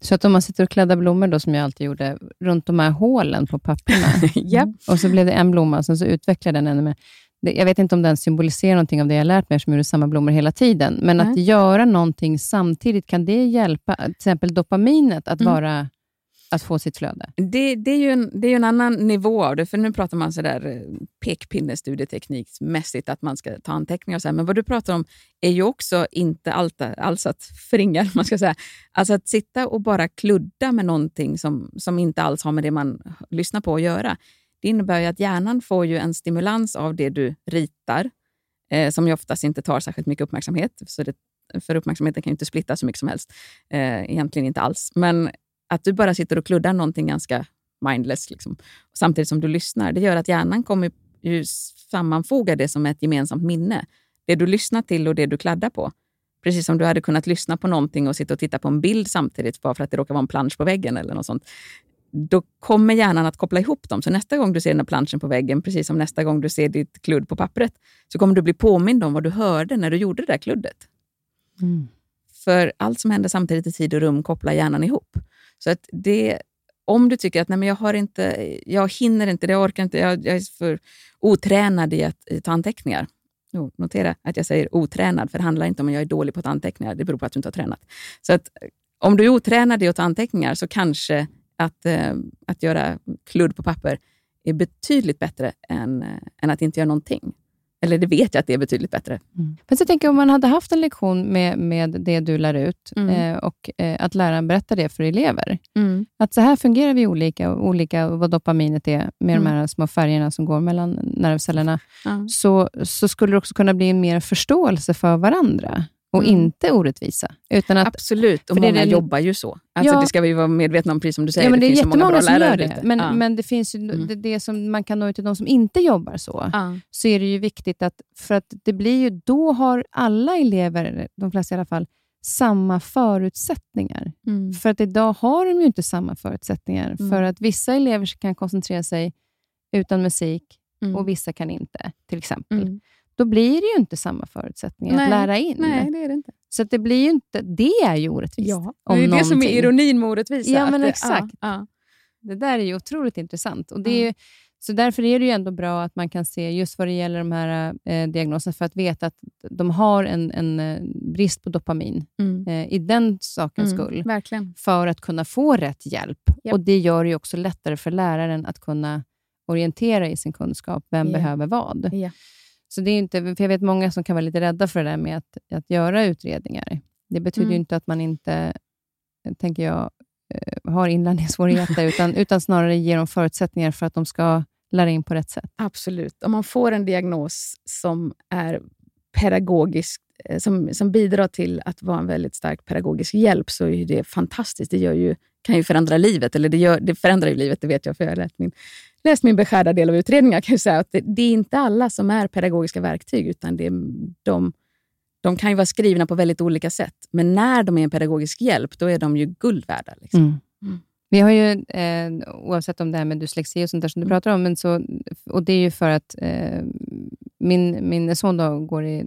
Så att om man sitter och kladdar blommor, då, som jag alltid gjorde, runt de här hålen på papperna, yep. och så blev det en blomma, och sen så utvecklar den ännu mer jag vet inte om den symboliserar någonting av det jag lärt mig, eftersom jag gjorde samma blommor hela tiden. Men mm. att göra någonting samtidigt, kan det hjälpa till exempel dopaminet att, mm. vara, att få sitt flöde? Det, det, är ju en, det är en annan nivå av det, för nu pratar man sådär eh, pekpinne studietekniksmässigt, att man ska ta anteckningar och så här. Men vad du pratar om är ju också inte allt, alls att förringa, man ska säga. Alltså att sitta och bara kludda med någonting som, som inte alls har med det man lyssnar på att göra det innebär ju att hjärnan får ju en stimulans av det du ritar, eh, som ju oftast inte tar särskilt mycket uppmärksamhet. Så det, för uppmärksamheten kan ju inte splitta så mycket som helst. Eh, egentligen inte alls. Men att du bara sitter och kluddar någonting ganska mindless, liksom, samtidigt som du lyssnar, det gör att hjärnan kommer ju sammanfoga det som ett gemensamt minne. Det du lyssnar till och det du kladdar på. Precis som du hade kunnat lyssna på någonting och sitta och titta på en bild samtidigt bara för att det råkar vara en plansch på väggen eller något sånt då kommer hjärnan att koppla ihop dem. Så nästa gång du ser den här planschen på väggen, precis som nästa gång du ser ditt kludd på pappret, så kommer du bli påmind om vad du hörde när du gjorde det där kluddet. Mm. För allt som händer samtidigt i tid och rum kopplar hjärnan ihop. Så att det, om du tycker att nej men jag, har inte, jag hinner inte, jag orkar inte, jag, jag är för otränad i att ta anteckningar. Oh, notera att jag säger otränad, för det handlar inte om att jag är dålig på att ta anteckningar. Det beror på att du inte har tränat. Så att om du är otränad i att ta anteckningar så kanske att, eh, att göra kludd på papper är betydligt bättre än, eh, än att inte göra någonting. Eller det vet jag att det är betydligt bättre. Mm. Fast jag tänker om man hade haft en lektion med, med det du lär ut mm. eh, och eh, att läraren berättar det för elever. Mm. Att så här fungerar vi olika, olika vad dopaminet är med de mm. här små färgerna som går mellan nervcellerna. Så, så skulle det också kunna bli en mer förståelse för varandra och mm. inte orättvisa. Utan att, Absolut, och många det, jobbar ju så. Alltså, ja, det ska vi vara medvetna om, precis som du säger. Ja, men det, det är jättemånga som gör det. Men, ja. men det finns ju, mm. det, det, som man kan nå ut till de som inte jobbar så, ja. så är det ju viktigt att, för att det blir ju, då har alla elever, de flesta i alla fall, samma förutsättningar. Mm. För att idag har de ju inte samma förutsättningar. Mm. För att vissa elever kan koncentrera sig utan musik mm. och vissa kan inte, till exempel. Då blir det ju inte samma förutsättningar nej, att lära in. Nej, det är det inte. Så det blir ju inte, det är ju orättvist. Ja, det är det som är ironin med orättvisa. Ja, men det, exakt. Ja, ja. Det där är ju otroligt intressant. Och det är ju, Så därför är det ju ändå bra att man kan se, just vad det gäller de här eh, diagnoserna, för att veta att de har en, en eh, brist på dopamin Mm. eh, i den sakens Mm, skull, Verkligen. för att kunna få rätt hjälp. Japp. Och Det gör det ju också lättare för läraren att kunna orientera i sin kunskap. Vem Ja. behöver vad? Ja. Så det är inte, för Jag vet många som kan vara lite rädda för det där med att, att göra utredningar. Det betyder ju Mm. inte att man inte, tänker jag, eh, har inlärningssvårigheter, utan, utan snarare ger dem förutsättningar för att de ska lära in på rätt sätt. Absolut. Om man får en diagnos som är pedagogisk, eh, som, som bidrar till att vara en väldigt stark pedagogisk hjälp, så är det fantastiskt. Det gör ju, kan ju förändra livet, eller det, gör, det förändrar ju livet, det vet jag, för jag har läst min, läst min beskärda del av utredningar. Kan jag säga, att det, det är inte alla som är pedagogiska verktyg, utan det är de, de kan ju vara skrivna på väldigt olika sätt. Men när de är en pedagogisk hjälp, då är de ju guld värda. Liksom. Mm. Vi har ju, eh, oavsett om det här med dyslexi och sånt där som du Mm. pratar om, men så, och det är ju för att eh, min, min son då går i,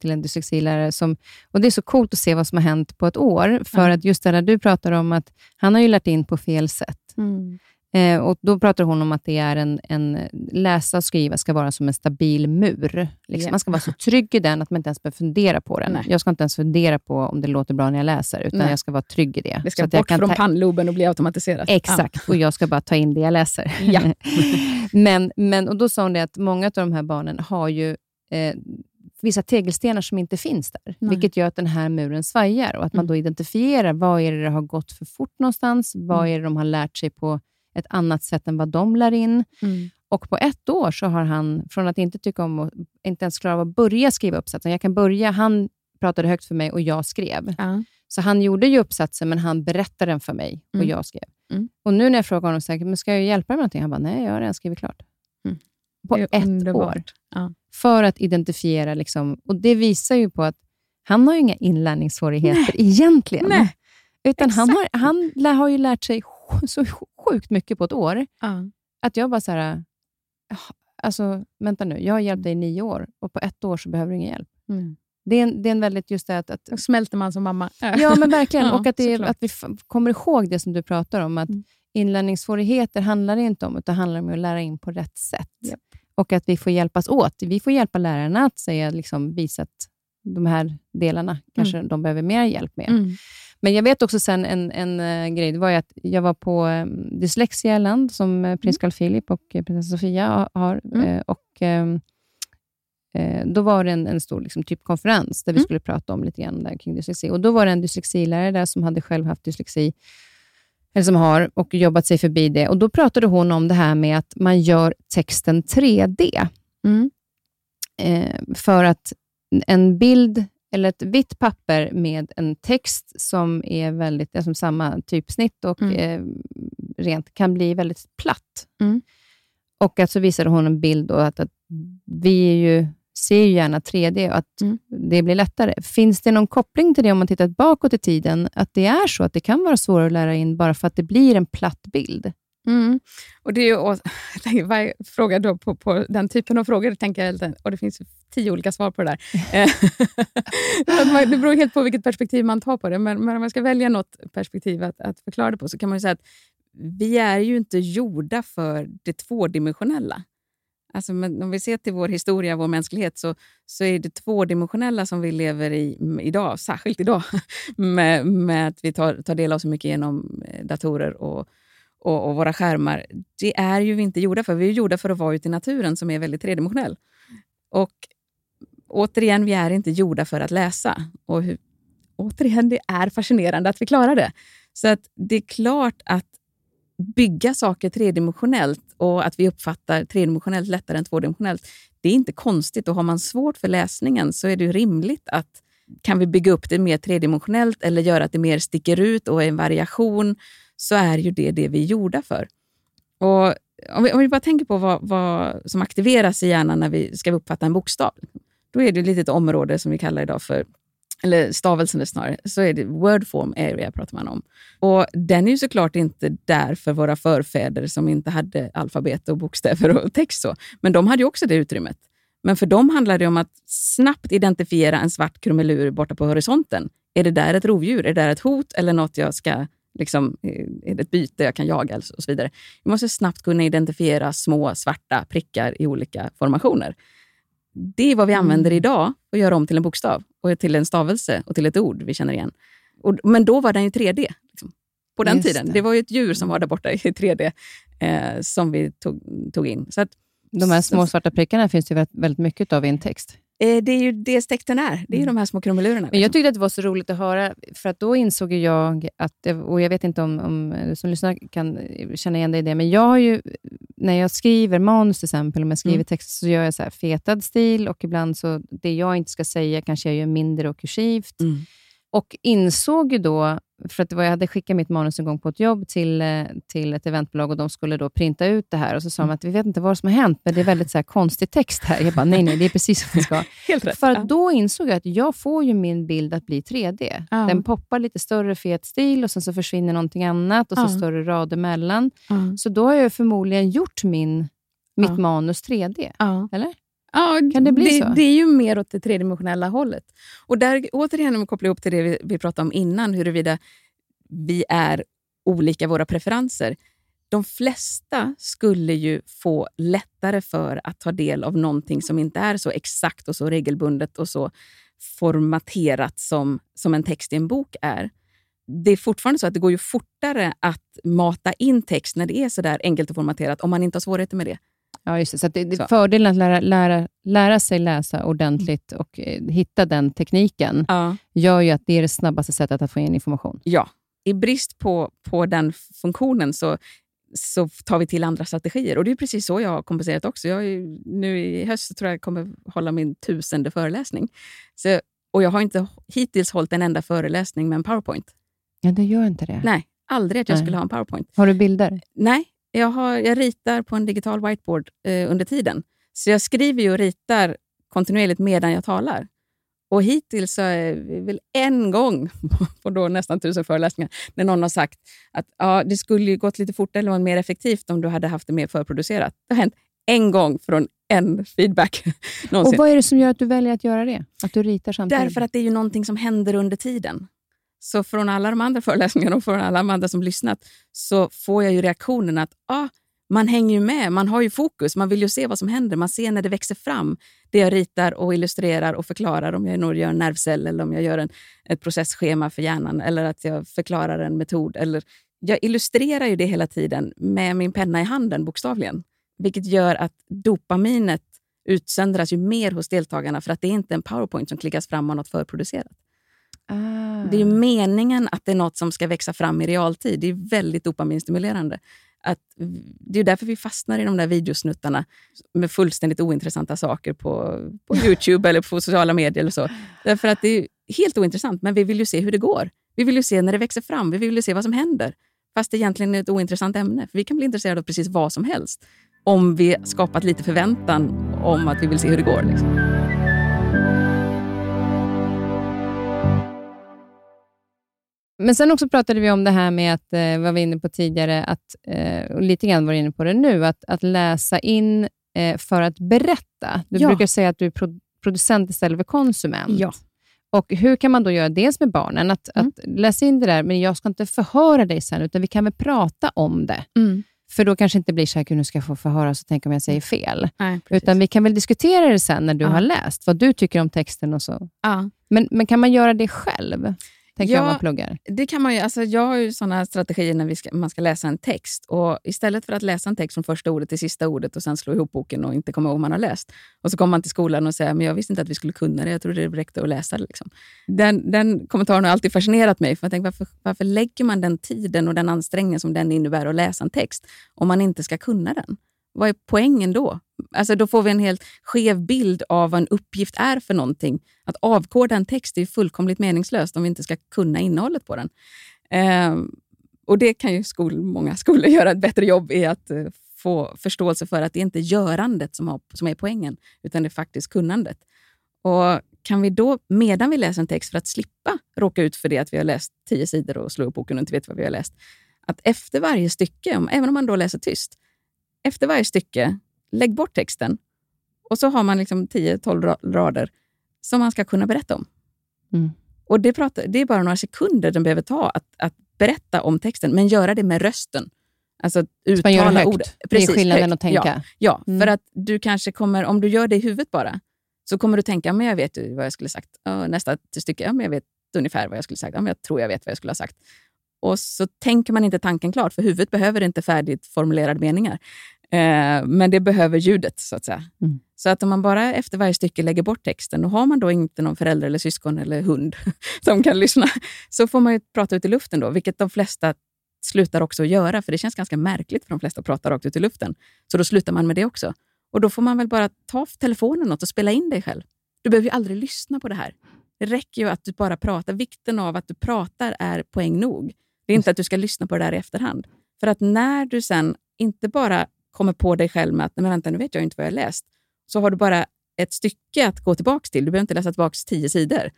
till en dyslexilärare, som, och det är så coolt att se vad som har hänt på ett år, för Ja. att just det där du pratar om, att han har ju lärt in på fel sätt. Mm. Eh, och Då pratar hon om att det är en, en läsa och skriva ska vara som en stabil mur. Liksom. Ja. Man ska vara så trygg i den att man inte ens behöver fundera på den. Nej. Jag ska inte ens fundera på om det låter bra när jag läser, utan Nej. jag ska vara trygg i det. Det Så ska jag bort från ta- pannloben och bli automatiserat. Exakt, och jag ska bara ta in det jag läser. Ja. men, men, och Då sa hon det att många av de här barnen har ju eh, vissa tegelstenar som inte finns där, Nej. vilket gör att den här muren svajar och att man Mm. då identifierar vad är det det har gått för fort någonstans, vad Mm. är det de har lärt sig på ett annat sätt än vad de lär in. Mm. Och på ett år så har han, från att inte tycka om att inte ens klara av att börja skriva uppsatsen, jag kan börja, han pratade högt för mig och jag skrev. Ja. Så han gjorde ju uppsatsen, men han berättade den för mig och Mm. jag skrev. Mm. Och nu när jag frågar honom, så här, men ska jag hjälpa dig med någonting? Han bara, nej, jag har redan skrivit klart. Mm. På ett underbart. år. Ja. För att identifiera, liksom, och det visar ju på att han har inga inlärningssvårigheter egentligen. Nej, Utan han har, exakt. han har ju lärt sig så sjukt mycket på ett år, Ja. att jag bara så här, "Jaha, alltså vänta nu, jag har hjälpt dig i nio år och på ett år så behöver du ingen hjälp. Mm. Det är en, det är en väldigt just det att, att Då smälter man som mamma. Ja, men verkligen. Ja, och att, det, att vi kommer ihåg det som du pratar om, att Mm. inlärningssvårigheter handlar det inte om, utan handlar om att lära in på rätt sätt. Japp. Och att vi får hjälpas åt. Vi får hjälpa lärarna att säga, liksom, visa att de här delarna kanske de behöver mer hjälp med. Mm. Men jag vet också sen en, en eh, grej, det var att jag var på um, Dyslexia Land, som eh, prins Carl Philip och eh, prinsessa Sofia ha- har. Mm. och eh, Då var det en, en stor liksom, typ konferens där vi Mm. skulle prata om lite grann där kring dyslexi. Och Då var det en dyslexilärare där som hade själv haft dyslexi, eller som har, och jobbat sig förbi det. Och Då pratade hon om det här med att man gör texten 3D. Mm. För att en bild eller ett vitt papper med en text som är väldigt, alltså samma typsnitt och Mm. eh, rent kan bli väldigt platt. Mm. Och att så visade hon en bild och att, att vi ju, ser ju gärna 3D och att Mm. det blir lättare. Finns det någon koppling till det om man tittar bakåt i tiden, att det är så att det kan vara svårare att lära in bara för att det blir en platt bild? Mm. Och det är ju, och, jag tänker, varje fråga då på, på den typen av frågor, tänker jag, och det finns tio olika svar på det där. Eh, man- det beror helt på vilket perspektiv man tar på det, men, men om man ska välja något perspektiv att, att förklara det på, så kan man ju säga att vi är ju inte gjorda för det tvådimensionella. Alltså, men om vi ser till vår historia, vår mänsklighet, så, så är det tvådimensionella som vi lever i idag, särskilt idag, med, med att vi tar, tar del av så mycket genom eh, datorer och, och, och våra skärmar. Det är ju vi inte gjorda för. Vi är gjorda för att vara ute i naturen som är väldigt tredimensionell. Och återigen, vi är inte gjorda för att läsa. Och hur, återigen, det är fascinerande att vi klarar det. Så att det är klart att bygga saker tredimensionellt och att vi uppfattar tredimensionellt lättare än tvådimensionellt, det är inte konstigt. Och har man svårt för läsningen så är det ju rimligt att kan vi bygga upp det mer tredimensionellt eller göra att det mer sticker ut och är en variation, så är ju det det vi är gjorda för. Och om, vi, om vi bara tänker på vad, vad som aktiveras i hjärnan när vi ska uppfatta en bokstav, då är det ett litet område som vi kallar idag för eller stavelsen är snarare, så är det word form area pratar man om. Och Den är ju såklart inte där för våra förfäder som inte hade alfabet och bokstäver och text. Så. Men de hade ju också det utrymmet. Men för dem handlar det om att snabbt identifiera en svart krumelur borta på horisonten. Är det där ett rovdjur? Är det där ett hot eller något jag ska Liksom, är det ett byte jag kan jaga och så vidare. Vi måste snabbt kunna identifiera små svarta prickar i olika formationer. Det är vad vi mm. använder idag och gör om till en bokstav, och till en stavelse och till ett ord vi känner igen. Och, men då var den ju 3D. Liksom, på den Just tiden. Det. det. var ju ett djur som var där borta i 3D eh, som vi tog, tog in. Så att, de här små svarta prickarna finns det väldigt mycket av i en text. Eh, det är ju det texten är. Det är mm. de här små krumelurerna. Liksom. jag tyckte att det var så roligt att höra, för att då insåg jag att, och jag vet inte om, om du som lyssnar kan känna igen dig i det, men jag har ju, när jag skriver manus till exempel, om jag skriver mm. texter, så gör jag så fetad stil och ibland så, det jag inte ska säga kanske jag gör mindre och kursivt. Mm. Och insåg ju då, för att var, jag hade skickat mitt manus en gång på ett jobb till, eh, till ett eventbolag och de skulle då printa ut det här och så sa de mm. att vi vet inte vad som har hänt, men det är väldigt så här konstig text här. Jag bara, nej, nej, det är precis som det ska. Helt rätt. För att då insåg jag att jag får ju min bild att bli 3D. Ja. Den poppar lite större fet stil och sen så försvinner någonting annat och så ja. större rader emellan. Ja. Så då har jag förmodligen gjort min, mitt manus 3D. Eller? Ja, kan det bli det, så? Det är ju mer åt det tredimensionella hållet. Och där, återigen, om vi kopplar ihop till det vi, vi pratade om innan, huruvida vi är olika våra preferenser. De flesta skulle ju få lättare för att ta del av någonting som inte är så exakt och så regelbundet och så formaterat som, som en text i en bok är. Det är fortfarande så att det går ju fortare att mata in text när det är så där enkelt och formaterat om man inte har svårigheter med det. Ja, just det. Så det, så. fördelen att lära, lära, lära sig läsa ordentligt och eh, hitta den tekniken ja. gör ju att det är det snabbaste sättet att få in information. Ja. I brist på, på den funktionen så, så tar vi till andra strategier. Och Det är precis så jag har kompenserat också. Jag är, nu I höst tror jag jag kommer hålla min tusende föreläsning. Så, och Jag har inte hittills hållit en enda föreläsning med en powerpoint. Ja, det gör inte det. Nej, aldrig att jag Nej. skulle ha en powerpoint. Har du bilder? Nej, jag, har, jag ritar på en digital whiteboard eh, under tiden. Så jag skriver ju och ritar kontinuerligt medan jag talar. Och hittills så är väl en gång på då nästan tusen föreläsningar när någon har sagt att ja, det skulle ju gått lite fortare eller mer effektivt om du hade haft det mer förproducerat. Det har hänt en gång från en feedback. Och Vad är det som gör att du väljer att göra det? Att du ritar samtidigt? Därför att det är ju någonting som händer under tiden. Så från alla de andra föreläsningarna och från alla de andra som lyssnat så får jag ju reaktionen att ah, man hänger ju med, man har ju fokus, man vill ju se vad som händer. Man ser när det växer fram, det jag ritar och illustrerar och förklarar. Om jag gör en nervcell eller om jag gör en, ett processschema för hjärnan eller att jag förklarar en metod. Eller, jag illustrerar ju det hela tiden med min penna i handen, bokstavligen. Vilket gör att dopaminet utsöndras ju mer hos deltagarna för att det är inte en powerpoint som klickas fram av något förproducerat. Ah. Det är meningen att det är något som ska växa fram i realtid. Det är väldigt dopaminstimulerande. Att, det är därför vi fastnar i de där videosnuttarna med fullständigt ointressanta saker på, på Youtube eller på sociala medier. eller så. Därför att det är helt ointressant, men vi vill ju se hur det går. Vi vill ju se när det växer fram. Vi vill ju se vad som händer. Fast det egentligen är ett ointressant ämne. För Vi kan bli intresserade av precis vad som helst om vi skapat lite förväntan om att vi vill se hur det går. Liksom. Men sen också pratade vi om det här med att, eh, vad vi inne på tidigare, att, eh, och lite grann var inne på det nu, att, att läsa in eh, för att berätta. Du ja. brukar säga att du är pro producent istället för konsument. Ja. Och Hur kan man då göra dels med barnen, att, mm. att läsa in det där, men jag ska inte förhöra dig sen, utan vi kan väl prata om det. Mm. För då kanske inte blir så här, nu ska jag få förhöra så tänk om jag säger fel. Nej, Utan vi kan väl diskutera det sen när du ja. har läst, vad du tycker om texten och så. Ja. Men, men kan man göra det själv? Tänker ja, jag, man pluggar? Det kan man ju. Alltså, jag har ju såna strategier när ska, man ska läsa en text. Och Istället för att läsa en text från första ordet till sista ordet och sen slå ihop boken och inte komma ihåg vad man har läst. Och så kommer man till skolan och säger men jag visste inte att vi skulle kunna det. Jag trodde det räckte att läsa det. Liksom. Den, den kommentaren har alltid fascinerat mig. För jag tänker, varför, varför lägger man den tiden och den ansträngningen som den innebär att läsa en text om man inte ska kunna den? Vad är poängen då? Alltså då får vi en helt skev bild av vad en uppgift är för någonting. Att avkoda en text är fullkomligt meningslöst om vi inte ska kunna innehållet på den. Eh, och Det kan ju skol, många skolor göra ett bättre jobb i att eh, få förståelse för att det inte är görandet som, har, som är poängen, utan det är faktiskt kunnandet. Och kan vi då, medan vi läser en text, för att slippa råka ut för det att vi har läst tio sidor och slår upp boken och inte vet vad vi har läst, att efter varje stycke, även om man då läser tyst, efter varje stycke, lägg bort texten och så har man liksom 10-12 rader som man ska kunna berätta om. Mm. Och det, pratar, det är bara några sekunder den behöver ta att, att berätta om texten, men göra det med rösten. Alltså Så man gör det uttala högt. ord. det är skillnaden högt. att tänka. Ja, Mm. för att du kanske kommer, om du gör det i huvudet bara, så kommer du tänka, men jag vet ju vad jag skulle sagt. Ja, nästa stycke, ja, men jag vet ungefär vad jag skulle sagt. Ja, men jag tror jag vet vad jag skulle ha sagt. Och så tänker man inte tanken klart, för huvudet behöver inte färdigt formulerade meningar. Eh, men det behöver ljudet, så att säga. Mm. Så att om man bara efter varje stycke lägger bort texten, och har man då inte någon förälder, eller syskon eller hund som kan lyssna, så får man ju prata ut i luften då, vilket de flesta slutar också att göra, för det känns ganska märkligt för de flesta att prata rakt ut i luften. Så då slutar man med det också. Och då får man väl bara ta telefonen och spela in dig själv. Du behöver ju aldrig lyssna på det här. Det räcker ju att du bara pratar. Vikten av att du pratar är poäng nog. Det är inte att du ska lyssna på det där i efterhand. För att när du sen inte bara kommer på dig själv med att Nej, men vänta, nu vet jag inte vad jag läst, så har du bara ett stycke att gå tillbaka till. Du behöver inte läsa tillbaka tio sidor.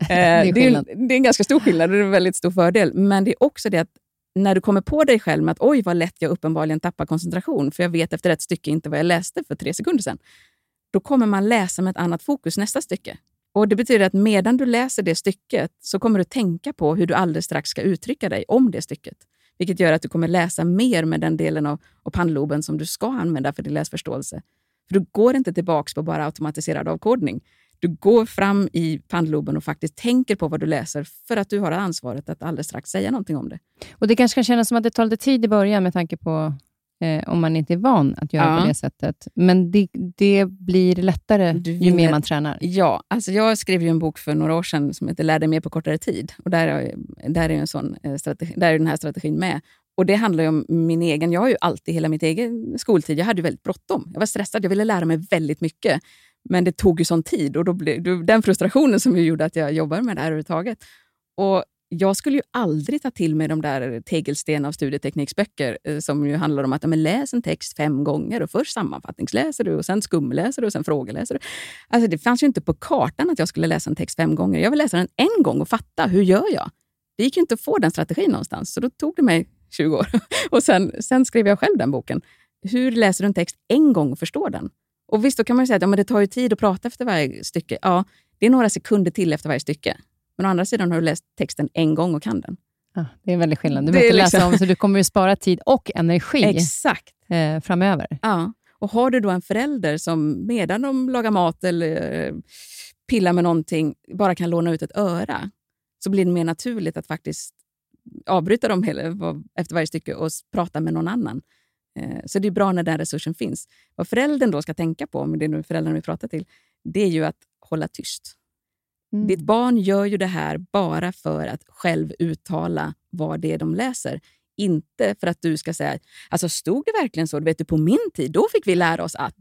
Eh, det, är är skillnad. en, det är en ganska stor skillnad och det är en väldigt stor fördel. Men det är också det att när du kommer på dig själv med att oj vad lätt jag uppenbarligen tappar koncentration, för jag vet efter ett stycke inte vad jag läste för tre sekunder sedan. Då kommer man läsa med ett annat fokus nästa stycke. Och Det betyder att medan du läser det stycket så kommer du tänka på hur du alldeles strax ska uttrycka dig om det stycket. Vilket gör att du kommer läsa mer med den delen av, av pannloben som du ska använda för din läsförståelse. För du går inte tillbaka på bara automatiserad avkodning. Du går fram i pannloben och faktiskt tänker på vad du läser för att du har ansvaret att alldeles strax säga någonting om det. Och Det kanske kan kännas som att det tar lite tid i början med tanke på eh, om man inte är van att göra Ja. på det sättet. Men det, det blir lättare Du ju mer man tränar. Ja, alltså jag skrev ju en bok för några år sedan som heter Lär dig mer på kortare tid. Och där är, där är, en sån eh, strategi, där är den här strategin med. Och Det handlar ju om min egen... Jag har ju alltid hela mitt egen skoltid. Jag hade ju väldigt bråttom. Jag var stressad. Jag ville lära mig väldigt mycket. Men det tog ju sån tid och då blev den frustrationen som gjorde att jag jobbar med det här överhuvudtaget. Och jag skulle ju aldrig ta till mig de där tegelsten av studietekniksböcker eh, som ju handlar om att ja, men läs en text fem gånger och först sammanfattningsläser du och sen skumläser du och sen frågeläser du. Alltså det fanns ju inte på kartan att jag skulle läsa en text fem gånger. Jag vill läsa den en gång och fatta, hur gör jag? Det gick ju inte att få den strategin någonstans, så då tog det mig 20 år. Och sen, sen skrev jag själv den boken. Hur läser du en text en gång och förstår den? Och visst, då kan man ju säga att ja, men det tar ju tid att prata efter varje stycke. Ja, det är några sekunder till efter varje stycke. Men å andra sidan har du läst texten en gång och kan den. Ja, det är en väldig skillnad. Du behöver inte läsa liksom- om, så du kommer ju spara tid och energi Exakt. eh, framöver. Ja. Och har du då en förälder som medan de lagar mat eller eh, pillar med någonting bara kan låna ut ett öra, så blir det mer naturligt att faktiskt avbryta dem efter varje stycke och prata med någon annan. Eh, Så det är bra när den resursen finns. Vad föräldern då ska tänka på, om det är nu föräldrarna vi pratar till, det är ju att hålla tyst. Mm. Ditt barn gör ju det här bara för att själv uttala vad det är de läser. Inte för att du ska säga, alltså stod det verkligen så? Du vet, du, på min tid, då fick vi lära oss att...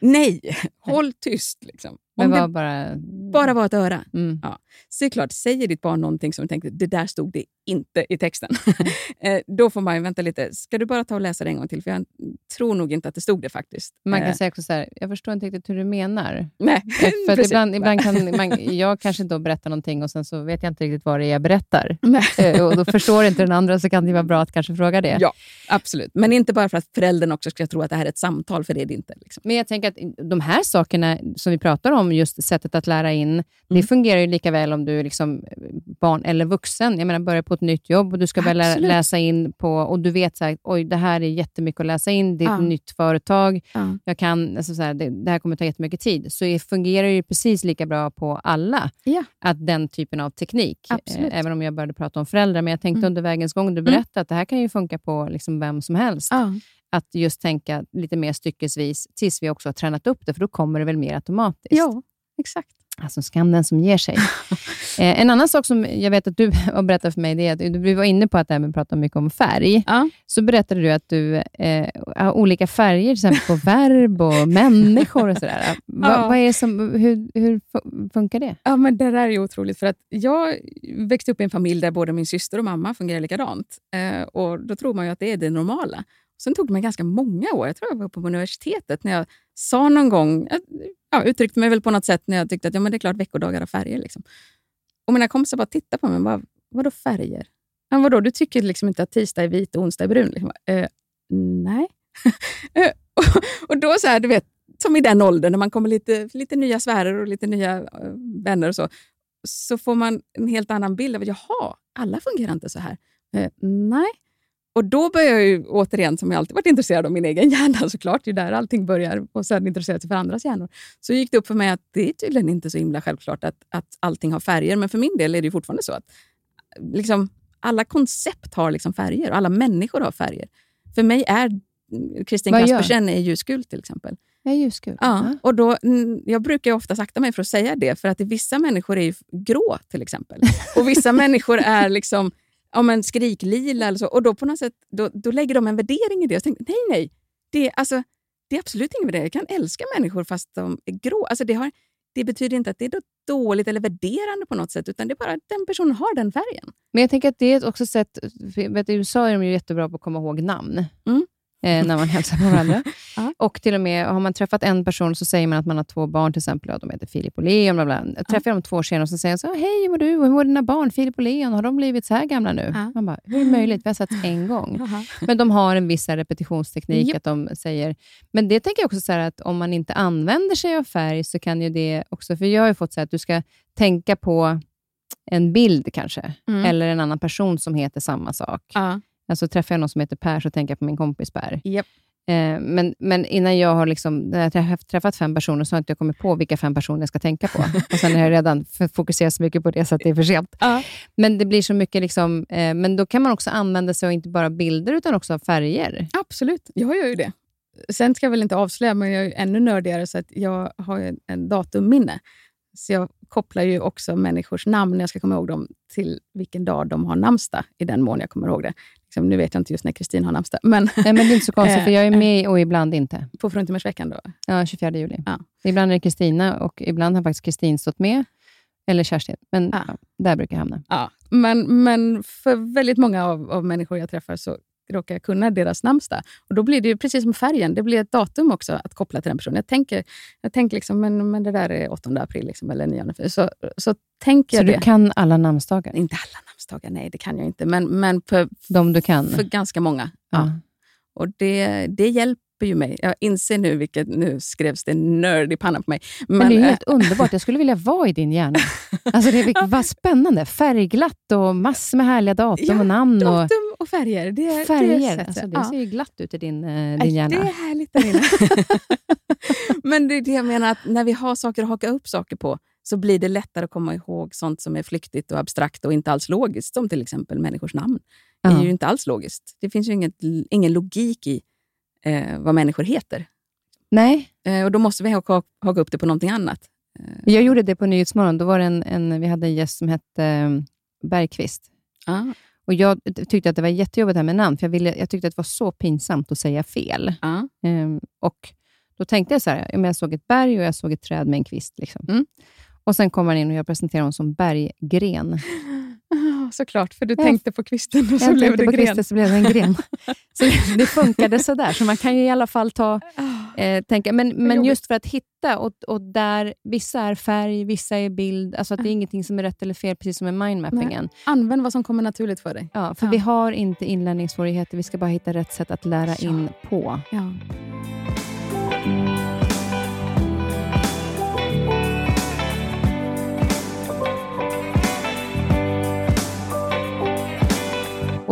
Nej, håll tyst. Liksom. Men var bara... bara var ett öra. Mm. Så är det klart, säger ditt barn någonting som du tänkte, det där stod det inte i texten. Eh, då får man vänta lite. Ska du bara ta och läsa det en gång till? För jag tror nog inte att det stod det faktiskt. Man kan Eh, säga också så här, jag förstår inte riktigt hur du menar. Nej, För att precis. ibland, ibland kan man, jag kanske då berättar någonting och sen så vet jag inte riktigt vad det är jag berättar. Nej. Eh, Och då förstår inte den andra, så kan det vara bra att kanske fråga det. Ja, absolut. Men inte bara för att föräldern också ska tro att det här är ett samtal, för det är det inte. Liksom. Men jag tänker att de här sakerna som vi pratar om, just sättet att lära in, det Mm. fungerar ju lika väl om du är liksom barn eller vuxen. Jag menar, börjar på ett nytt jobb och du ska börja Absolut. läsa in på, och du vet så här, oj, det här är jättemycket att läsa in, det är ett Ja. nytt företag, Ja. jag kan, alltså så här, det, det här kommer ta jättemycket tid. Så det fungerar ju precis lika bra på alla, Ja. att den typen av teknik, Absolut. eh, även om jag började prata om föräldrar, men jag tänkte Mm. under vägens gång, du berättade att det här kan ju funka på liksom vem som helst. Att just tänka lite mer styckesvis tills vi också har tränat upp det, för då kommer det väl mer automatiskt. ja, exakt. Alltså skam den som ger sig. eh, en annan sak som jag vet att du har berättat för mig, det är att du var inne på att även prata mycket om färg. Ja. Så berättade du att du eh, har olika färger, till exempel på verb och människor och sådär. Va, Ja. vad är det som, hur, hur fu- funkar det? Ja, men det där är otroligt. För att jag växte upp i en familj där både min syster och mamma fungerar likadant. Eh, och Då tror man ju att det är det normala. Sen tog det mig ganska många år, jag tror jag var på universitetet, när jag sa någon gång, jag, ja, uttryckte mig väl på något sätt när jag tyckte att ja, men det är klart veckodagar har färger. Liksom. Och mina kompisar bara tittade på mig och bara, vadå färger? Ja, vadå, du tycker liksom inte att tisdag är vit och onsdag är brun? Liksom. Eh, nej. Eh, och, och då så här, du vet, som i den åldern när man kommer lite, lite nya sfärer och lite nya eh, vänner och så, så får man en helt annan bild av att jaha, alla fungerar inte så här. Eh, nej. Och då började jag ju återigen, som jag alltid varit intresserad av min egen hjärna såklart, det är där allting börjar, och sen intresserad sig för andras hjärnor. Så gick det upp för mig att det är tydligen inte så himla självklart att, att allting har färger, men för min del är det fortfarande så att liksom, alla koncept har liksom färger och alla människor har färger. För mig är Kristin Kaspersen är ljusgul till exempel. Jag är ljusgul. Ja, och då, jag brukar ofta sakta mig för att säga det, för att vissa människor är grå till exempel. Och vissa människor är liksom ja, men skriklila eller så. Och då på något sätt då, då lägger de en värdering i det. Och tänkte, nej, nej. Det, alltså, det är absolut ingen värdering. Jag kan älska människor fast de är grå. Alltså, det, har, det betyder inte att det är dåligt eller värderande på något sätt, utan det är bara att den personen har den färgen. Men jag tänker att det är också ett sätt... Vet, I USA är de ju jättebra på att komma ihåg namn. Mm eh, när man hälsar på varandra. och till och med har man träffat en person så säger man att man har två barn till exempel. Ja, de heter Filip och Leon. Bla bla. Jag träffar dem två senare och så säger så, hej, hur mår du? Hur mår dina barn? Filip och Leon, har de blivit så här gamla nu? Man bara, hur är det möjligt? Vi har sett en gång. Men de har en viss repetitionsteknik. Yep. att de säger... Men det tänker jag också så att om man inte använder sig av färg så kan ju det också... För jag har ju fått säga att du ska tänka på en bild kanske, mm. eller en annan person som heter samma sak. Ja. Alltså träffar jag någon som heter Per så tänker jag på min kompis Per. Yep. Eh, men, men innan jag har, liksom, när jag har träffat fem personer så har jag inte kommit på vilka fem personer jag ska tänka på. Och Sen har jag redan fokuserat så mycket på det så att det är för sent. Uh. Men det blir så mycket, liksom, eh, men då kan man också använda sig av inte bara bilder utan också av färger. Absolut, jag gör ju det. Sen ska jag väl inte avslöja, men jag är ännu nördigare så att jag har en datumminne. Så jag kopplar ju också människors namn när jag ska komma ihåg dem till vilken dag de har namnsdag, i den mån jag kommer ihåg det. Liksom, nu vet jag inte just när Kristin har namnsdag. Men, Nej, men det är inte så konstigt, för jag är med och ibland inte. På fruntimmersveckan då? Ja, 24 juli. Ja. Ibland är det Kristina och ibland har faktiskt Kristin stått med. Eller Kerstin, men ja. Ja, där brukar jag hamna. Ja, men, men för väldigt många av, av människor jag träffar så råkar jag kunna deras namnsdag. Och då blir det precis som färgen, det blir ett datum också att koppla till den personen. Jag tänker, jag tänker liksom, men, men det där är 8 april liksom, eller 9 april. Så, så tänker så jag du kan alla namnsdagar? Inte alla namnsdagar, nej det kan jag inte. Men, men för, De du kan? För ganska många. Ja. Och det, det hjälper ju. Jag inser nu, vilket nu skrevs det nörd i pannan på mig. Men, Men det är helt underbart. Jag skulle vilja vara i din hjärna. Alltså det var spännande. Färgglatt och massor med härliga datum ja, och namn. datum och färger. Det, färger. Det, alltså, det ja. ser ju glatt ut i din, eh, din hjärna. Det är härligt där inne. Men det är det jag menar, att när vi har saker att haka upp saker på, så blir det lättare att komma ihåg sånt som är flyktigt och abstrakt och inte alls logiskt, som till exempel människors namn. Det är ju inte alls logiskt. Det finns ju inget, ingen logik i eh, vad människor heter. Nej. Eh, och Då måste vi haka, haka upp det på någonting annat. Eh. Jag gjorde det på Nyhetsmorgon. Då var en, en, vi hade en gäst som hette um, Bergqvist. Ah. Och jag tyckte att det var jättejobbigt här med namn, för jag, ville, jag tyckte att det var så pinsamt att säga fel. Ah. Um, och Då tänkte jag så här, jag såg ett berg och jag såg ett träd med en kvist. Liksom. Mm. Och Sen kommer han in och jag presenterar honom som Berggren. såklart, för du ja. tänkte på kvisten och så blev det på gren. Kvisten, så blev det en gren. så det funkade sådär, så man kan ju i alla fall ta, ah. eh, tänka. Men, men just för att hitta, och, och där vissa är färg, vissa är bild, alltså att det är ah. ingenting som är rätt eller fel, precis som med mindmappingen. Använd vad som kommer naturligt för dig. Ja, för ja. vi har inte inlärningssvårigheter, vi ska bara hitta rätt sätt att lära in på. Ja.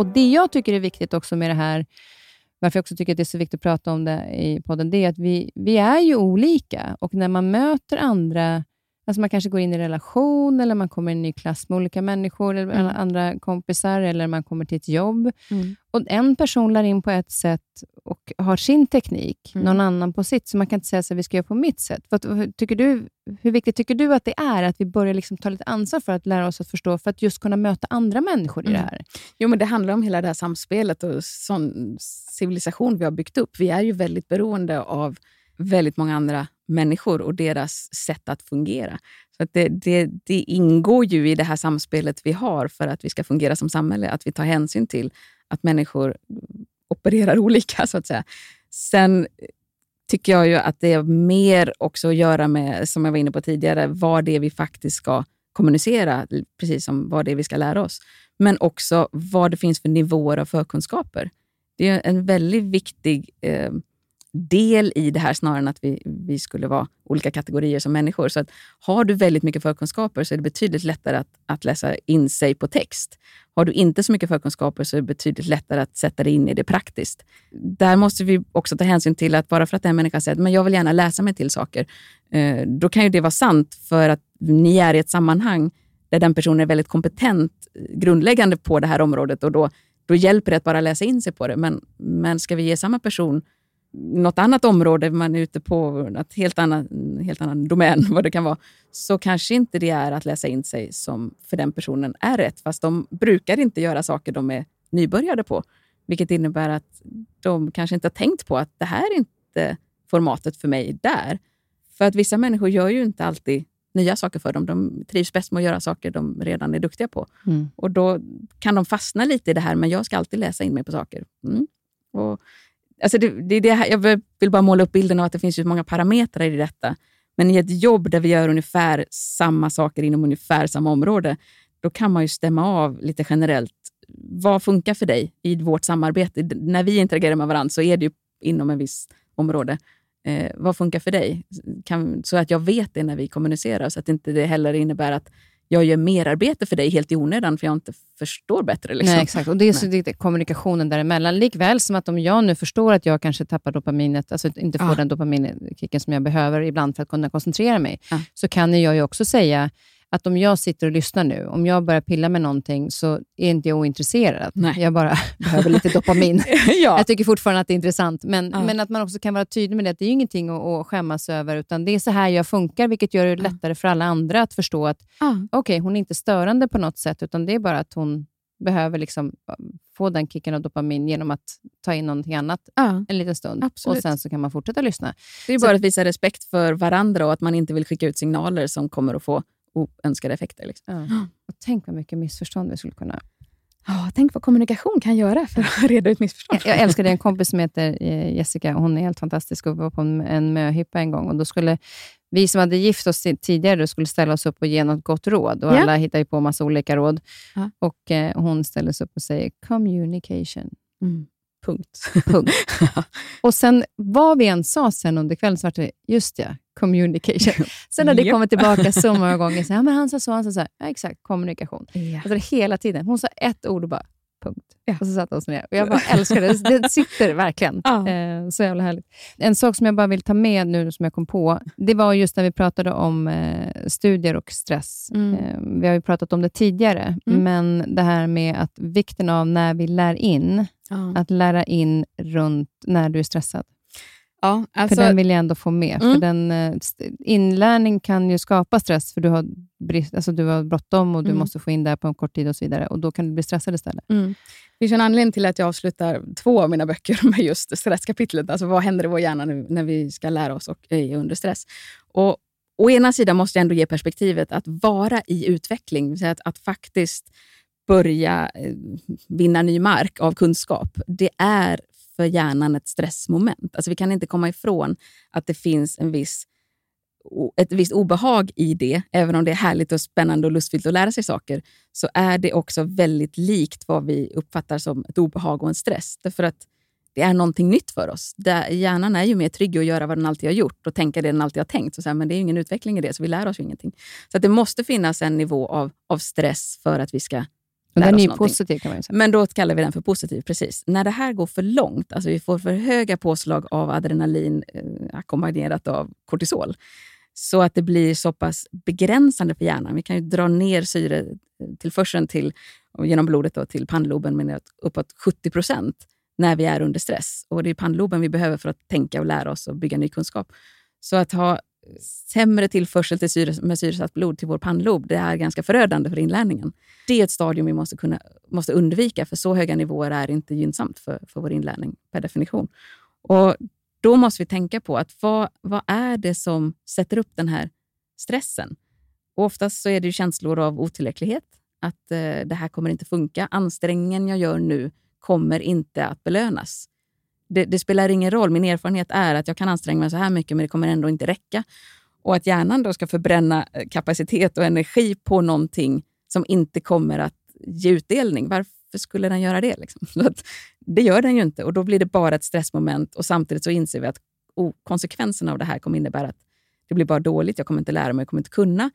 Och Det jag tycker är viktigt också med det här, varför jag också tycker att det är så viktigt att prata om det i podden, det är att vi, vi är ju olika. Och när man möter andra Alltså man kanske går in i en relation, eller man kommer i en ny klass med olika människor, eller mm. andra kompisar, eller man kommer till ett jobb. Mm. Och En person lär in på ett sätt och har sin teknik, mm. någon annan på sitt. Så man kan inte säga att vi ska göra på mitt sätt. Vad, tycker du, hur viktigt tycker du att det är att vi börjar liksom ta lite ansvar för att lära oss att förstå, för att just kunna möta andra människor i det mm. här? Jo, men det handlar om hela det här samspelet och sån civilisation vi har byggt upp. Vi är ju väldigt beroende av väldigt många andra människor och deras sätt att fungera. Så att det, det, det, ingår ju i det här samspelet vi har för att vi ska fungera som samhälle, att vi tar hänsyn till att människor opererar olika, så att säga. Sen tycker jag ju att det är mer också att göra med, som jag var inne på tidigare, vad det är vi faktiskt ska kommunicera, precis som vad det är vi ska lära oss. Men också vad det finns för nivåer av förkunskaper. Det är en väldigt viktig eh, del i det här snarare än att vi, vi skulle vara olika kategorier som människor. Så att har du väldigt mycket förkunskaper så är det betydligt lättare att, att läsa in sig på text. Har du inte så mycket förkunskaper så är det betydligt lättare att sätta dig in i det praktiskt. Där måste vi också ta hänsyn till att bara för att en människa säger att jag vill gärna läsa mig till saker, eh, då kan ju det vara sant för att ni är i ett sammanhang där den personen är väldigt kompetent eh, grundläggande på det här området och då, då hjälper det att bara läsa in sig på det. Men, men ska vi ge samma person något annat område, man är ute på ett helt annan, helt annan domän, vad det kan vara, så kanske inte det är att läsa in sig som för den personen är rätt. Fast de brukar inte göra saker de är nybörjade på. Vilket innebär att de kanske inte har tänkt på att det här är inte formatet för mig där. För att vissa människor gör ju inte alltid nya saker för dem. De trivs bäst med att göra saker de redan är duktiga på. Mm. Och Då kan de fastna lite i det här, men jag ska alltid läsa in mig på saker. Mm. Och Alltså det, det, det här, jag vill bara måla upp bilden av att det finns ju många parametrar i detta. Men i ett jobb där vi gör ungefär samma saker inom ungefär samma område, då kan man ju stämma av lite generellt. Vad funkar för dig i vårt samarbete? När vi interagerar med varandra så är det ju inom en viss område. Eh, vad funkar för dig? Kan, så att jag vet det när vi kommunicerar, så att inte det heller innebär att jag gör merarbete för dig helt i onödan för jag inte förstår bättre. Liksom. Nej, exakt. Och Det är så det är kommunikationen däremellan. Likväl som att om jag nu förstår att jag kanske tappar dopaminet, alltså inte får ja. den dopaminkicken som jag behöver ibland för att kunna koncentrera mig, ja. så kan jag ju också säga att om jag sitter och lyssnar nu, om jag börjar pilla med någonting så är inte jag ointresserad. Nej. Jag bara behöver lite dopamin. ja. Jag tycker fortfarande att det är intressant, men, ja. men att man också kan vara tydlig med det. Att det är ingenting att, att skämmas över, utan det är så här jag funkar, vilket gör det lättare för alla andra att förstå att ja. okay, hon är inte störande på något sätt, utan det är bara att hon behöver liksom få den kicken av dopamin genom att ta in någonting annat ja, en liten stund. Absolut. Och Sen så kan man fortsätta lyssna. Det är så, bara att visa respekt för varandra och att man inte vill skicka ut signaler som kommer att få oönskade effekter. Liksom. Ja. Och tänk vad mycket missförstånd vi skulle kunna... Oh, tänk vad kommunikation kan göra för att reda ut missförstånd. Jag, jag älskar det. En kompis som heter eh, Jessica. Hon är helt fantastisk och var på en, en möhippa en gång. Och då skulle vi som hade gift oss tidigare skulle ställa oss upp och ge något gott råd. Och ja. Alla hittar ju på massa olika råd. Ja. Och eh, Hon ställer sig upp och säger communication. Mm. Punkt. Punkt. och sen vad vi än sa sen under kvällen så var det, just ja, communication. Sen har det yep. kommit tillbaka så många gånger. Så, ja, men han sa så, han sa så. Ja, exakt, kommunikation. Yeah. Alltså, hela tiden. Hon sa ett ord och bara, punkt. Ja. Och så satt hon ner. Och jag bara älskar det. Det sitter verkligen. Ja. Eh, så jävla härligt. En sak som jag bara vill ta med nu, som jag kom på, det var just när vi pratade om eh, studier och stress. Mm. Eh, vi har ju pratat om det tidigare, mm. men det här med att vikten av när vi lär in, ja. att lära in runt när du är stressad. Ja, alltså, för den vill jag ändå få med. Mm. För den, eh, inlärning kan ju skapa stress, för du har, brist, alltså du har bråttom och du mm. måste få in det på en kort tid och så vidare. Och Då kan du bli stressad istället. Mm. Det finns en anledning till att jag avslutar två av mina böcker med just stresskapitlet. Alltså vad händer i vår hjärna nu när vi ska lära oss och är under stress? Och Å ena sidan måste jag ändå ge perspektivet att vara i utveckling, att, att faktiskt börja eh, vinna ny mark av kunskap. Det är för hjärnan ett stressmoment. Alltså vi kan inte komma ifrån att det finns en viss, ett visst obehag i det. Även om det är härligt och spännande och lustfyllt att lära sig saker, så är det också väldigt likt vad vi uppfattar som ett obehag och en stress. Därför att det är någonting nytt för oss. Där hjärnan är ju mer trygg i att göra vad den alltid har gjort och tänka det den alltid har tänkt. Så, så här, men det är ingen utveckling i det, så vi lär oss ju ingenting. Så det måste finnas en nivå av, av stress för att vi ska den är ju positiv kan man ju säga. Men då kallar vi den för positiv, precis. När det här går för långt, alltså vi får för höga påslag av adrenalin eh, ackompanjerat av kortisol, så att det blir så pass begränsande för hjärnan. Vi kan ju dra ner syretillförseln till, genom blodet då, till pannloben med uppåt 70 procent när vi är under stress. Och Det är pannloben vi behöver för att tänka och lära oss och bygga ny kunskap. Så att ha sämre tillförsel till syres, med syresatt blod till vår pannlob, det är ganska förödande för inlärningen. Det är ett stadium vi måste, kunna, måste undvika, för så höga nivåer är inte gynnsamt för, för vår inlärning per definition. Och Då måste vi tänka på att vad, vad är det som sätter upp den här stressen? Och oftast så är det känslor av otillräcklighet, att eh, det här kommer inte funka. Ansträngningen jag gör nu kommer inte att belönas det, det, spelar ingen roll. Min erfarenhet är att jag kan anstränga mig så här mycket, men det kommer ändå inte räcka. Och att hjärnan då ska förbränna eh, kapacitet och energi på någonting som inte kommer att ge utdelning. Varför, skulle den göra det? Liksom? Det gör den ju inte och då blir det bara ett stressmoment och samtidigt så inser vi att oh, konsekvenserna av det här kommer innebära att det blir bara dåligt, jag kommer inte lära mig, jag kommer inte kunna,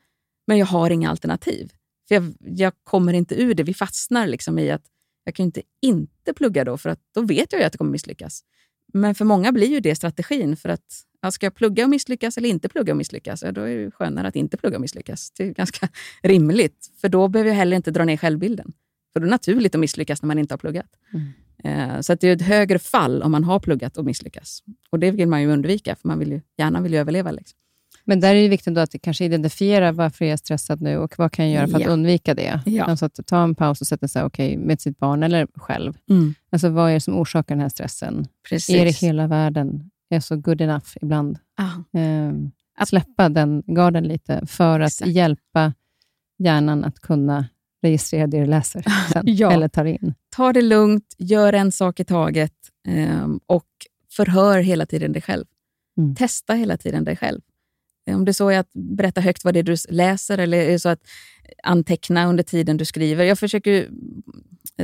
men jag har inga alternativ. För jag, jag kommer inte ur det. Vi fastnar liksom i att jag kan inte inte plugga då, för att då vet jag ju att det kommer misslyckas. Men för många blir ju det strategin. för att ja, Ska jag plugga och misslyckas eller inte plugga och misslyckas? Ja, då är det skönare att inte plugga och misslyckas. Det är ganska rimligt, för då behöver jag heller inte dra ner självbilden. För då är det naturligt att misslyckas när man inte har pluggat. Mm. Eh, så att det är ett högre fall om man har pluggat och misslyckas. Och Det vill man ju undvika, för man vill ju, hjärnan vill ju överleva. Liksom. Men där är det viktigt att kanske identifiera varför jag är stressad nu och vad kan jag göra för att ja. undvika det. Ja. Alltså att ta en paus och sätta sig okay, med sitt barn eller själv. Mm. Alltså vad är det som orsakar den här stressen? Precis. Är det hela världen är så good enough ibland? Ah. Att släppa den garden lite för att Exakt. hjälpa hjärnan att kunna registrera det du läser sen, ja. eller tar in. Ta det lugnt, gör en sak i taget eh, och förhör hela tiden dig själv. Mm. Testa hela tiden dig själv. Om det så är att berätta högt vad det är du läser eller är det så att anteckna under tiden du skriver. Jag försöker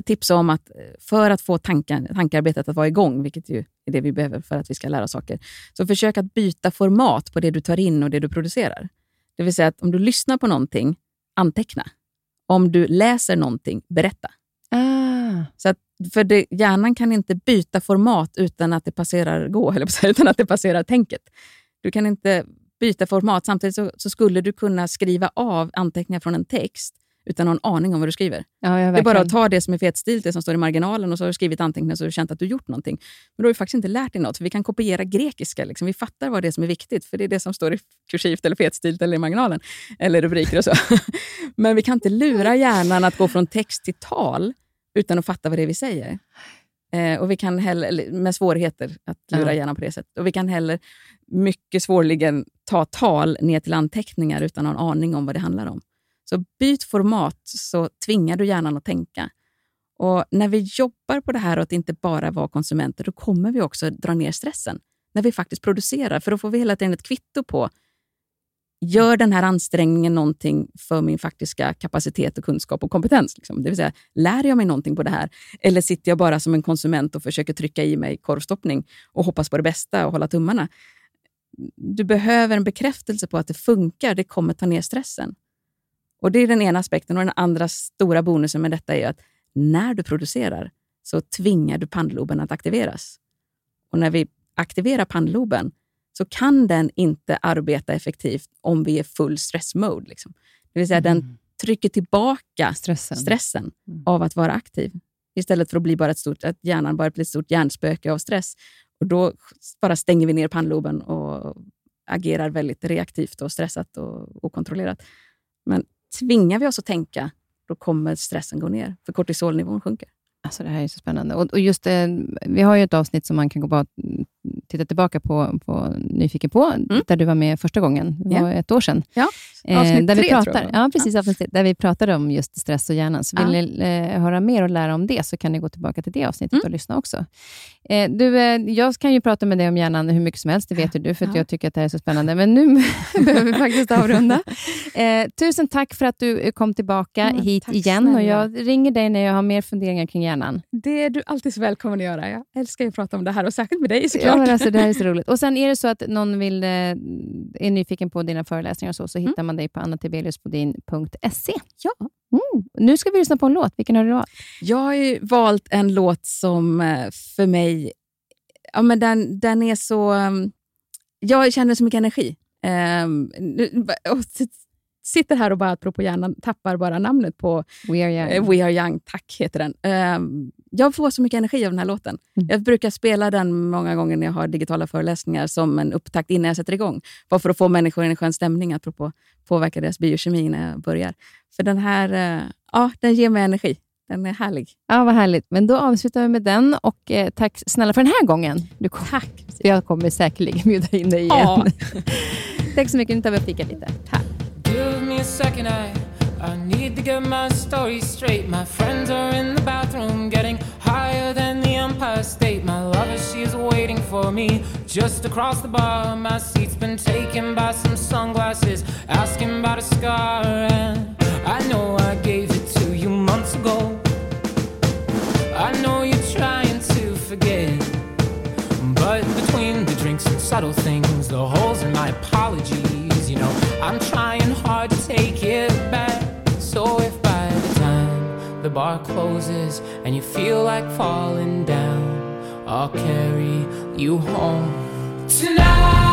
tipsa om att för att få tankar, tankearbetet att vara igång, vilket ju är det vi behöver för att vi ska lära oss saker, så försök att byta format på det du tar in och det du producerar. Det vill säga att om du lyssnar på någonting, anteckna. Om du läser någonting, berätta. Ah. Så att, för det, hjärnan kan inte byta format utan att det passerar gå, eller utan att det passerar tänket. Du kan inte byta format. Samtidigt så, så, skulle du kunna skriva av anteckningar från en text utan någon aning om vad du skriver. Ja, det är bara att ta det som är fetstilt, det som står i marginalen och så har du skrivit anteckningar så har du känt att du gjort någonting. Men då har du faktiskt inte lärt dig något, för vi kan kopiera grekiska. Liksom. Vi fattar vad det är som är viktigt, för det är det som står i kursivt eller fetstilt eller i marginalen. Eller rubriker och så. Men vi kan inte lura hjärnan att gå från text till tal utan att fatta vad det är vi säger. Eh, och vi kan heller, med svårigheter att lura ja. hjärnan på det sättet. Och vi kan heller mycket svårligen ta tal ner till anteckningar utan att ha en aning om vad det handlar om. Så byt format så tvingar du hjärnan att tänka. Och När vi jobbar på det här och att inte bara vara konsumenter, då kommer vi också dra ner stressen. När vi faktiskt producerar, för då får vi hela tiden ett kvitto på Gör den här ansträngningen någonting för min faktiska kapacitet, och kunskap och kompetens? Liksom? Det vill säga, lär jag mig någonting på det här? Eller sitter jag bara som en konsument och försöker trycka i mig korvstoppning och hoppas på det bästa och hålla tummarna? Du behöver en bekräftelse på att det funkar. Det kommer ta ner stressen. Och Det är den ena aspekten. Och Den andra stora bonusen med detta är att när du producerar så tvingar du pannloben att aktiveras. Och när vi aktiverar pannloben så kan den inte arbeta effektivt om vi är full stressmode. Liksom. Det vill säga mm. den trycker tillbaka stressen, stressen mm. av att vara aktiv. Istället för att bli bara ett stort, att hjärnan bara blir ett stort hjärnspöke av stress. Och Då bara stänger vi ner pannloben och agerar väldigt reaktivt och stressat och okontrollerat. Men tvingar vi oss att tänka, då kommer stressen gå ner, för kortisolnivån sjunker. Alltså det här är så spännande. Och, och just det, vi har ju ett avsnitt som man kan gå bara titta tillbaka på, på Nyfiken på, mm. där du var med första gången. Det var ja. ett år sedan. Ja, eh, avsnitt eh, där tre, vi pratar, tror jag. Ja, precis. Ja. Där vi pratade om just stress och hjärnan. Så vill ni eh, höra mer och lära om det, så kan ni gå tillbaka till det avsnittet mm. och lyssna också. Eh, du, eh, jag kan ju prata med dig om hjärnan hur mycket som helst, det vet ju du, för jag tycker att det här är så spännande. Men nu behöver vi faktiskt avrunda. Eh, tusen tack för att du kom tillbaka hit igen. Snälla. Och Jag ringer dig när jag har mer funderingar kring hjärnan. Det är du alltid så välkommen att göra. Jag älskar att prata om det här, och särskilt med dig såklart. Ja, alltså, det här är så roligt. Och Sen är det så att någon vill, eh, är nyfiken på dina föreläsningar och så, så mm. hittar man dig på annatibeliusbodin.se. Ja. Mm. Nu ska vi lyssna på en låt. Vilken har du valt? Jag har valt en låt som eh, för mig, ja, men den, den är så... Mm, jag känner så mycket energi. Um, sitter här och bara, apropå hjärnan, tappar bara namnet på We Are Young. Uh, We Are Young, tack heter den. Um, jag får så mycket energi av den här låten. Mm. Jag brukar spela den många gånger när jag har digitala föreläsningar som en upptakt innan jag sätter igång. Bara för att få människor i en skön stämning, apropå påverka deras biokemi när jag börjar. För den här, uh, ja, den ger mig energi. Den är härlig. Ja, vad härligt. Men då avslutar vi med den och eh, tack snälla för den här gången. Du kom. Tack. Jag kommer säkerligen bjuda in dig igen. Ja. tack så mycket. Nu tar vi och fikar lite. Tack. Give me a second, I, I need to get my story straight. My friends are in the bathroom getting higher than the Empire State. My lover, she's waiting for me just across the bar. My seat's been taken by some sunglasses, asking about a scar. And I know I gave it to you months ago. I know you're trying to forget. But between the drinks and subtle things, the holes in my apologies, I'm trying hard to take it back. So if by the time the bar closes and you feel like falling down, I'll carry you home tonight.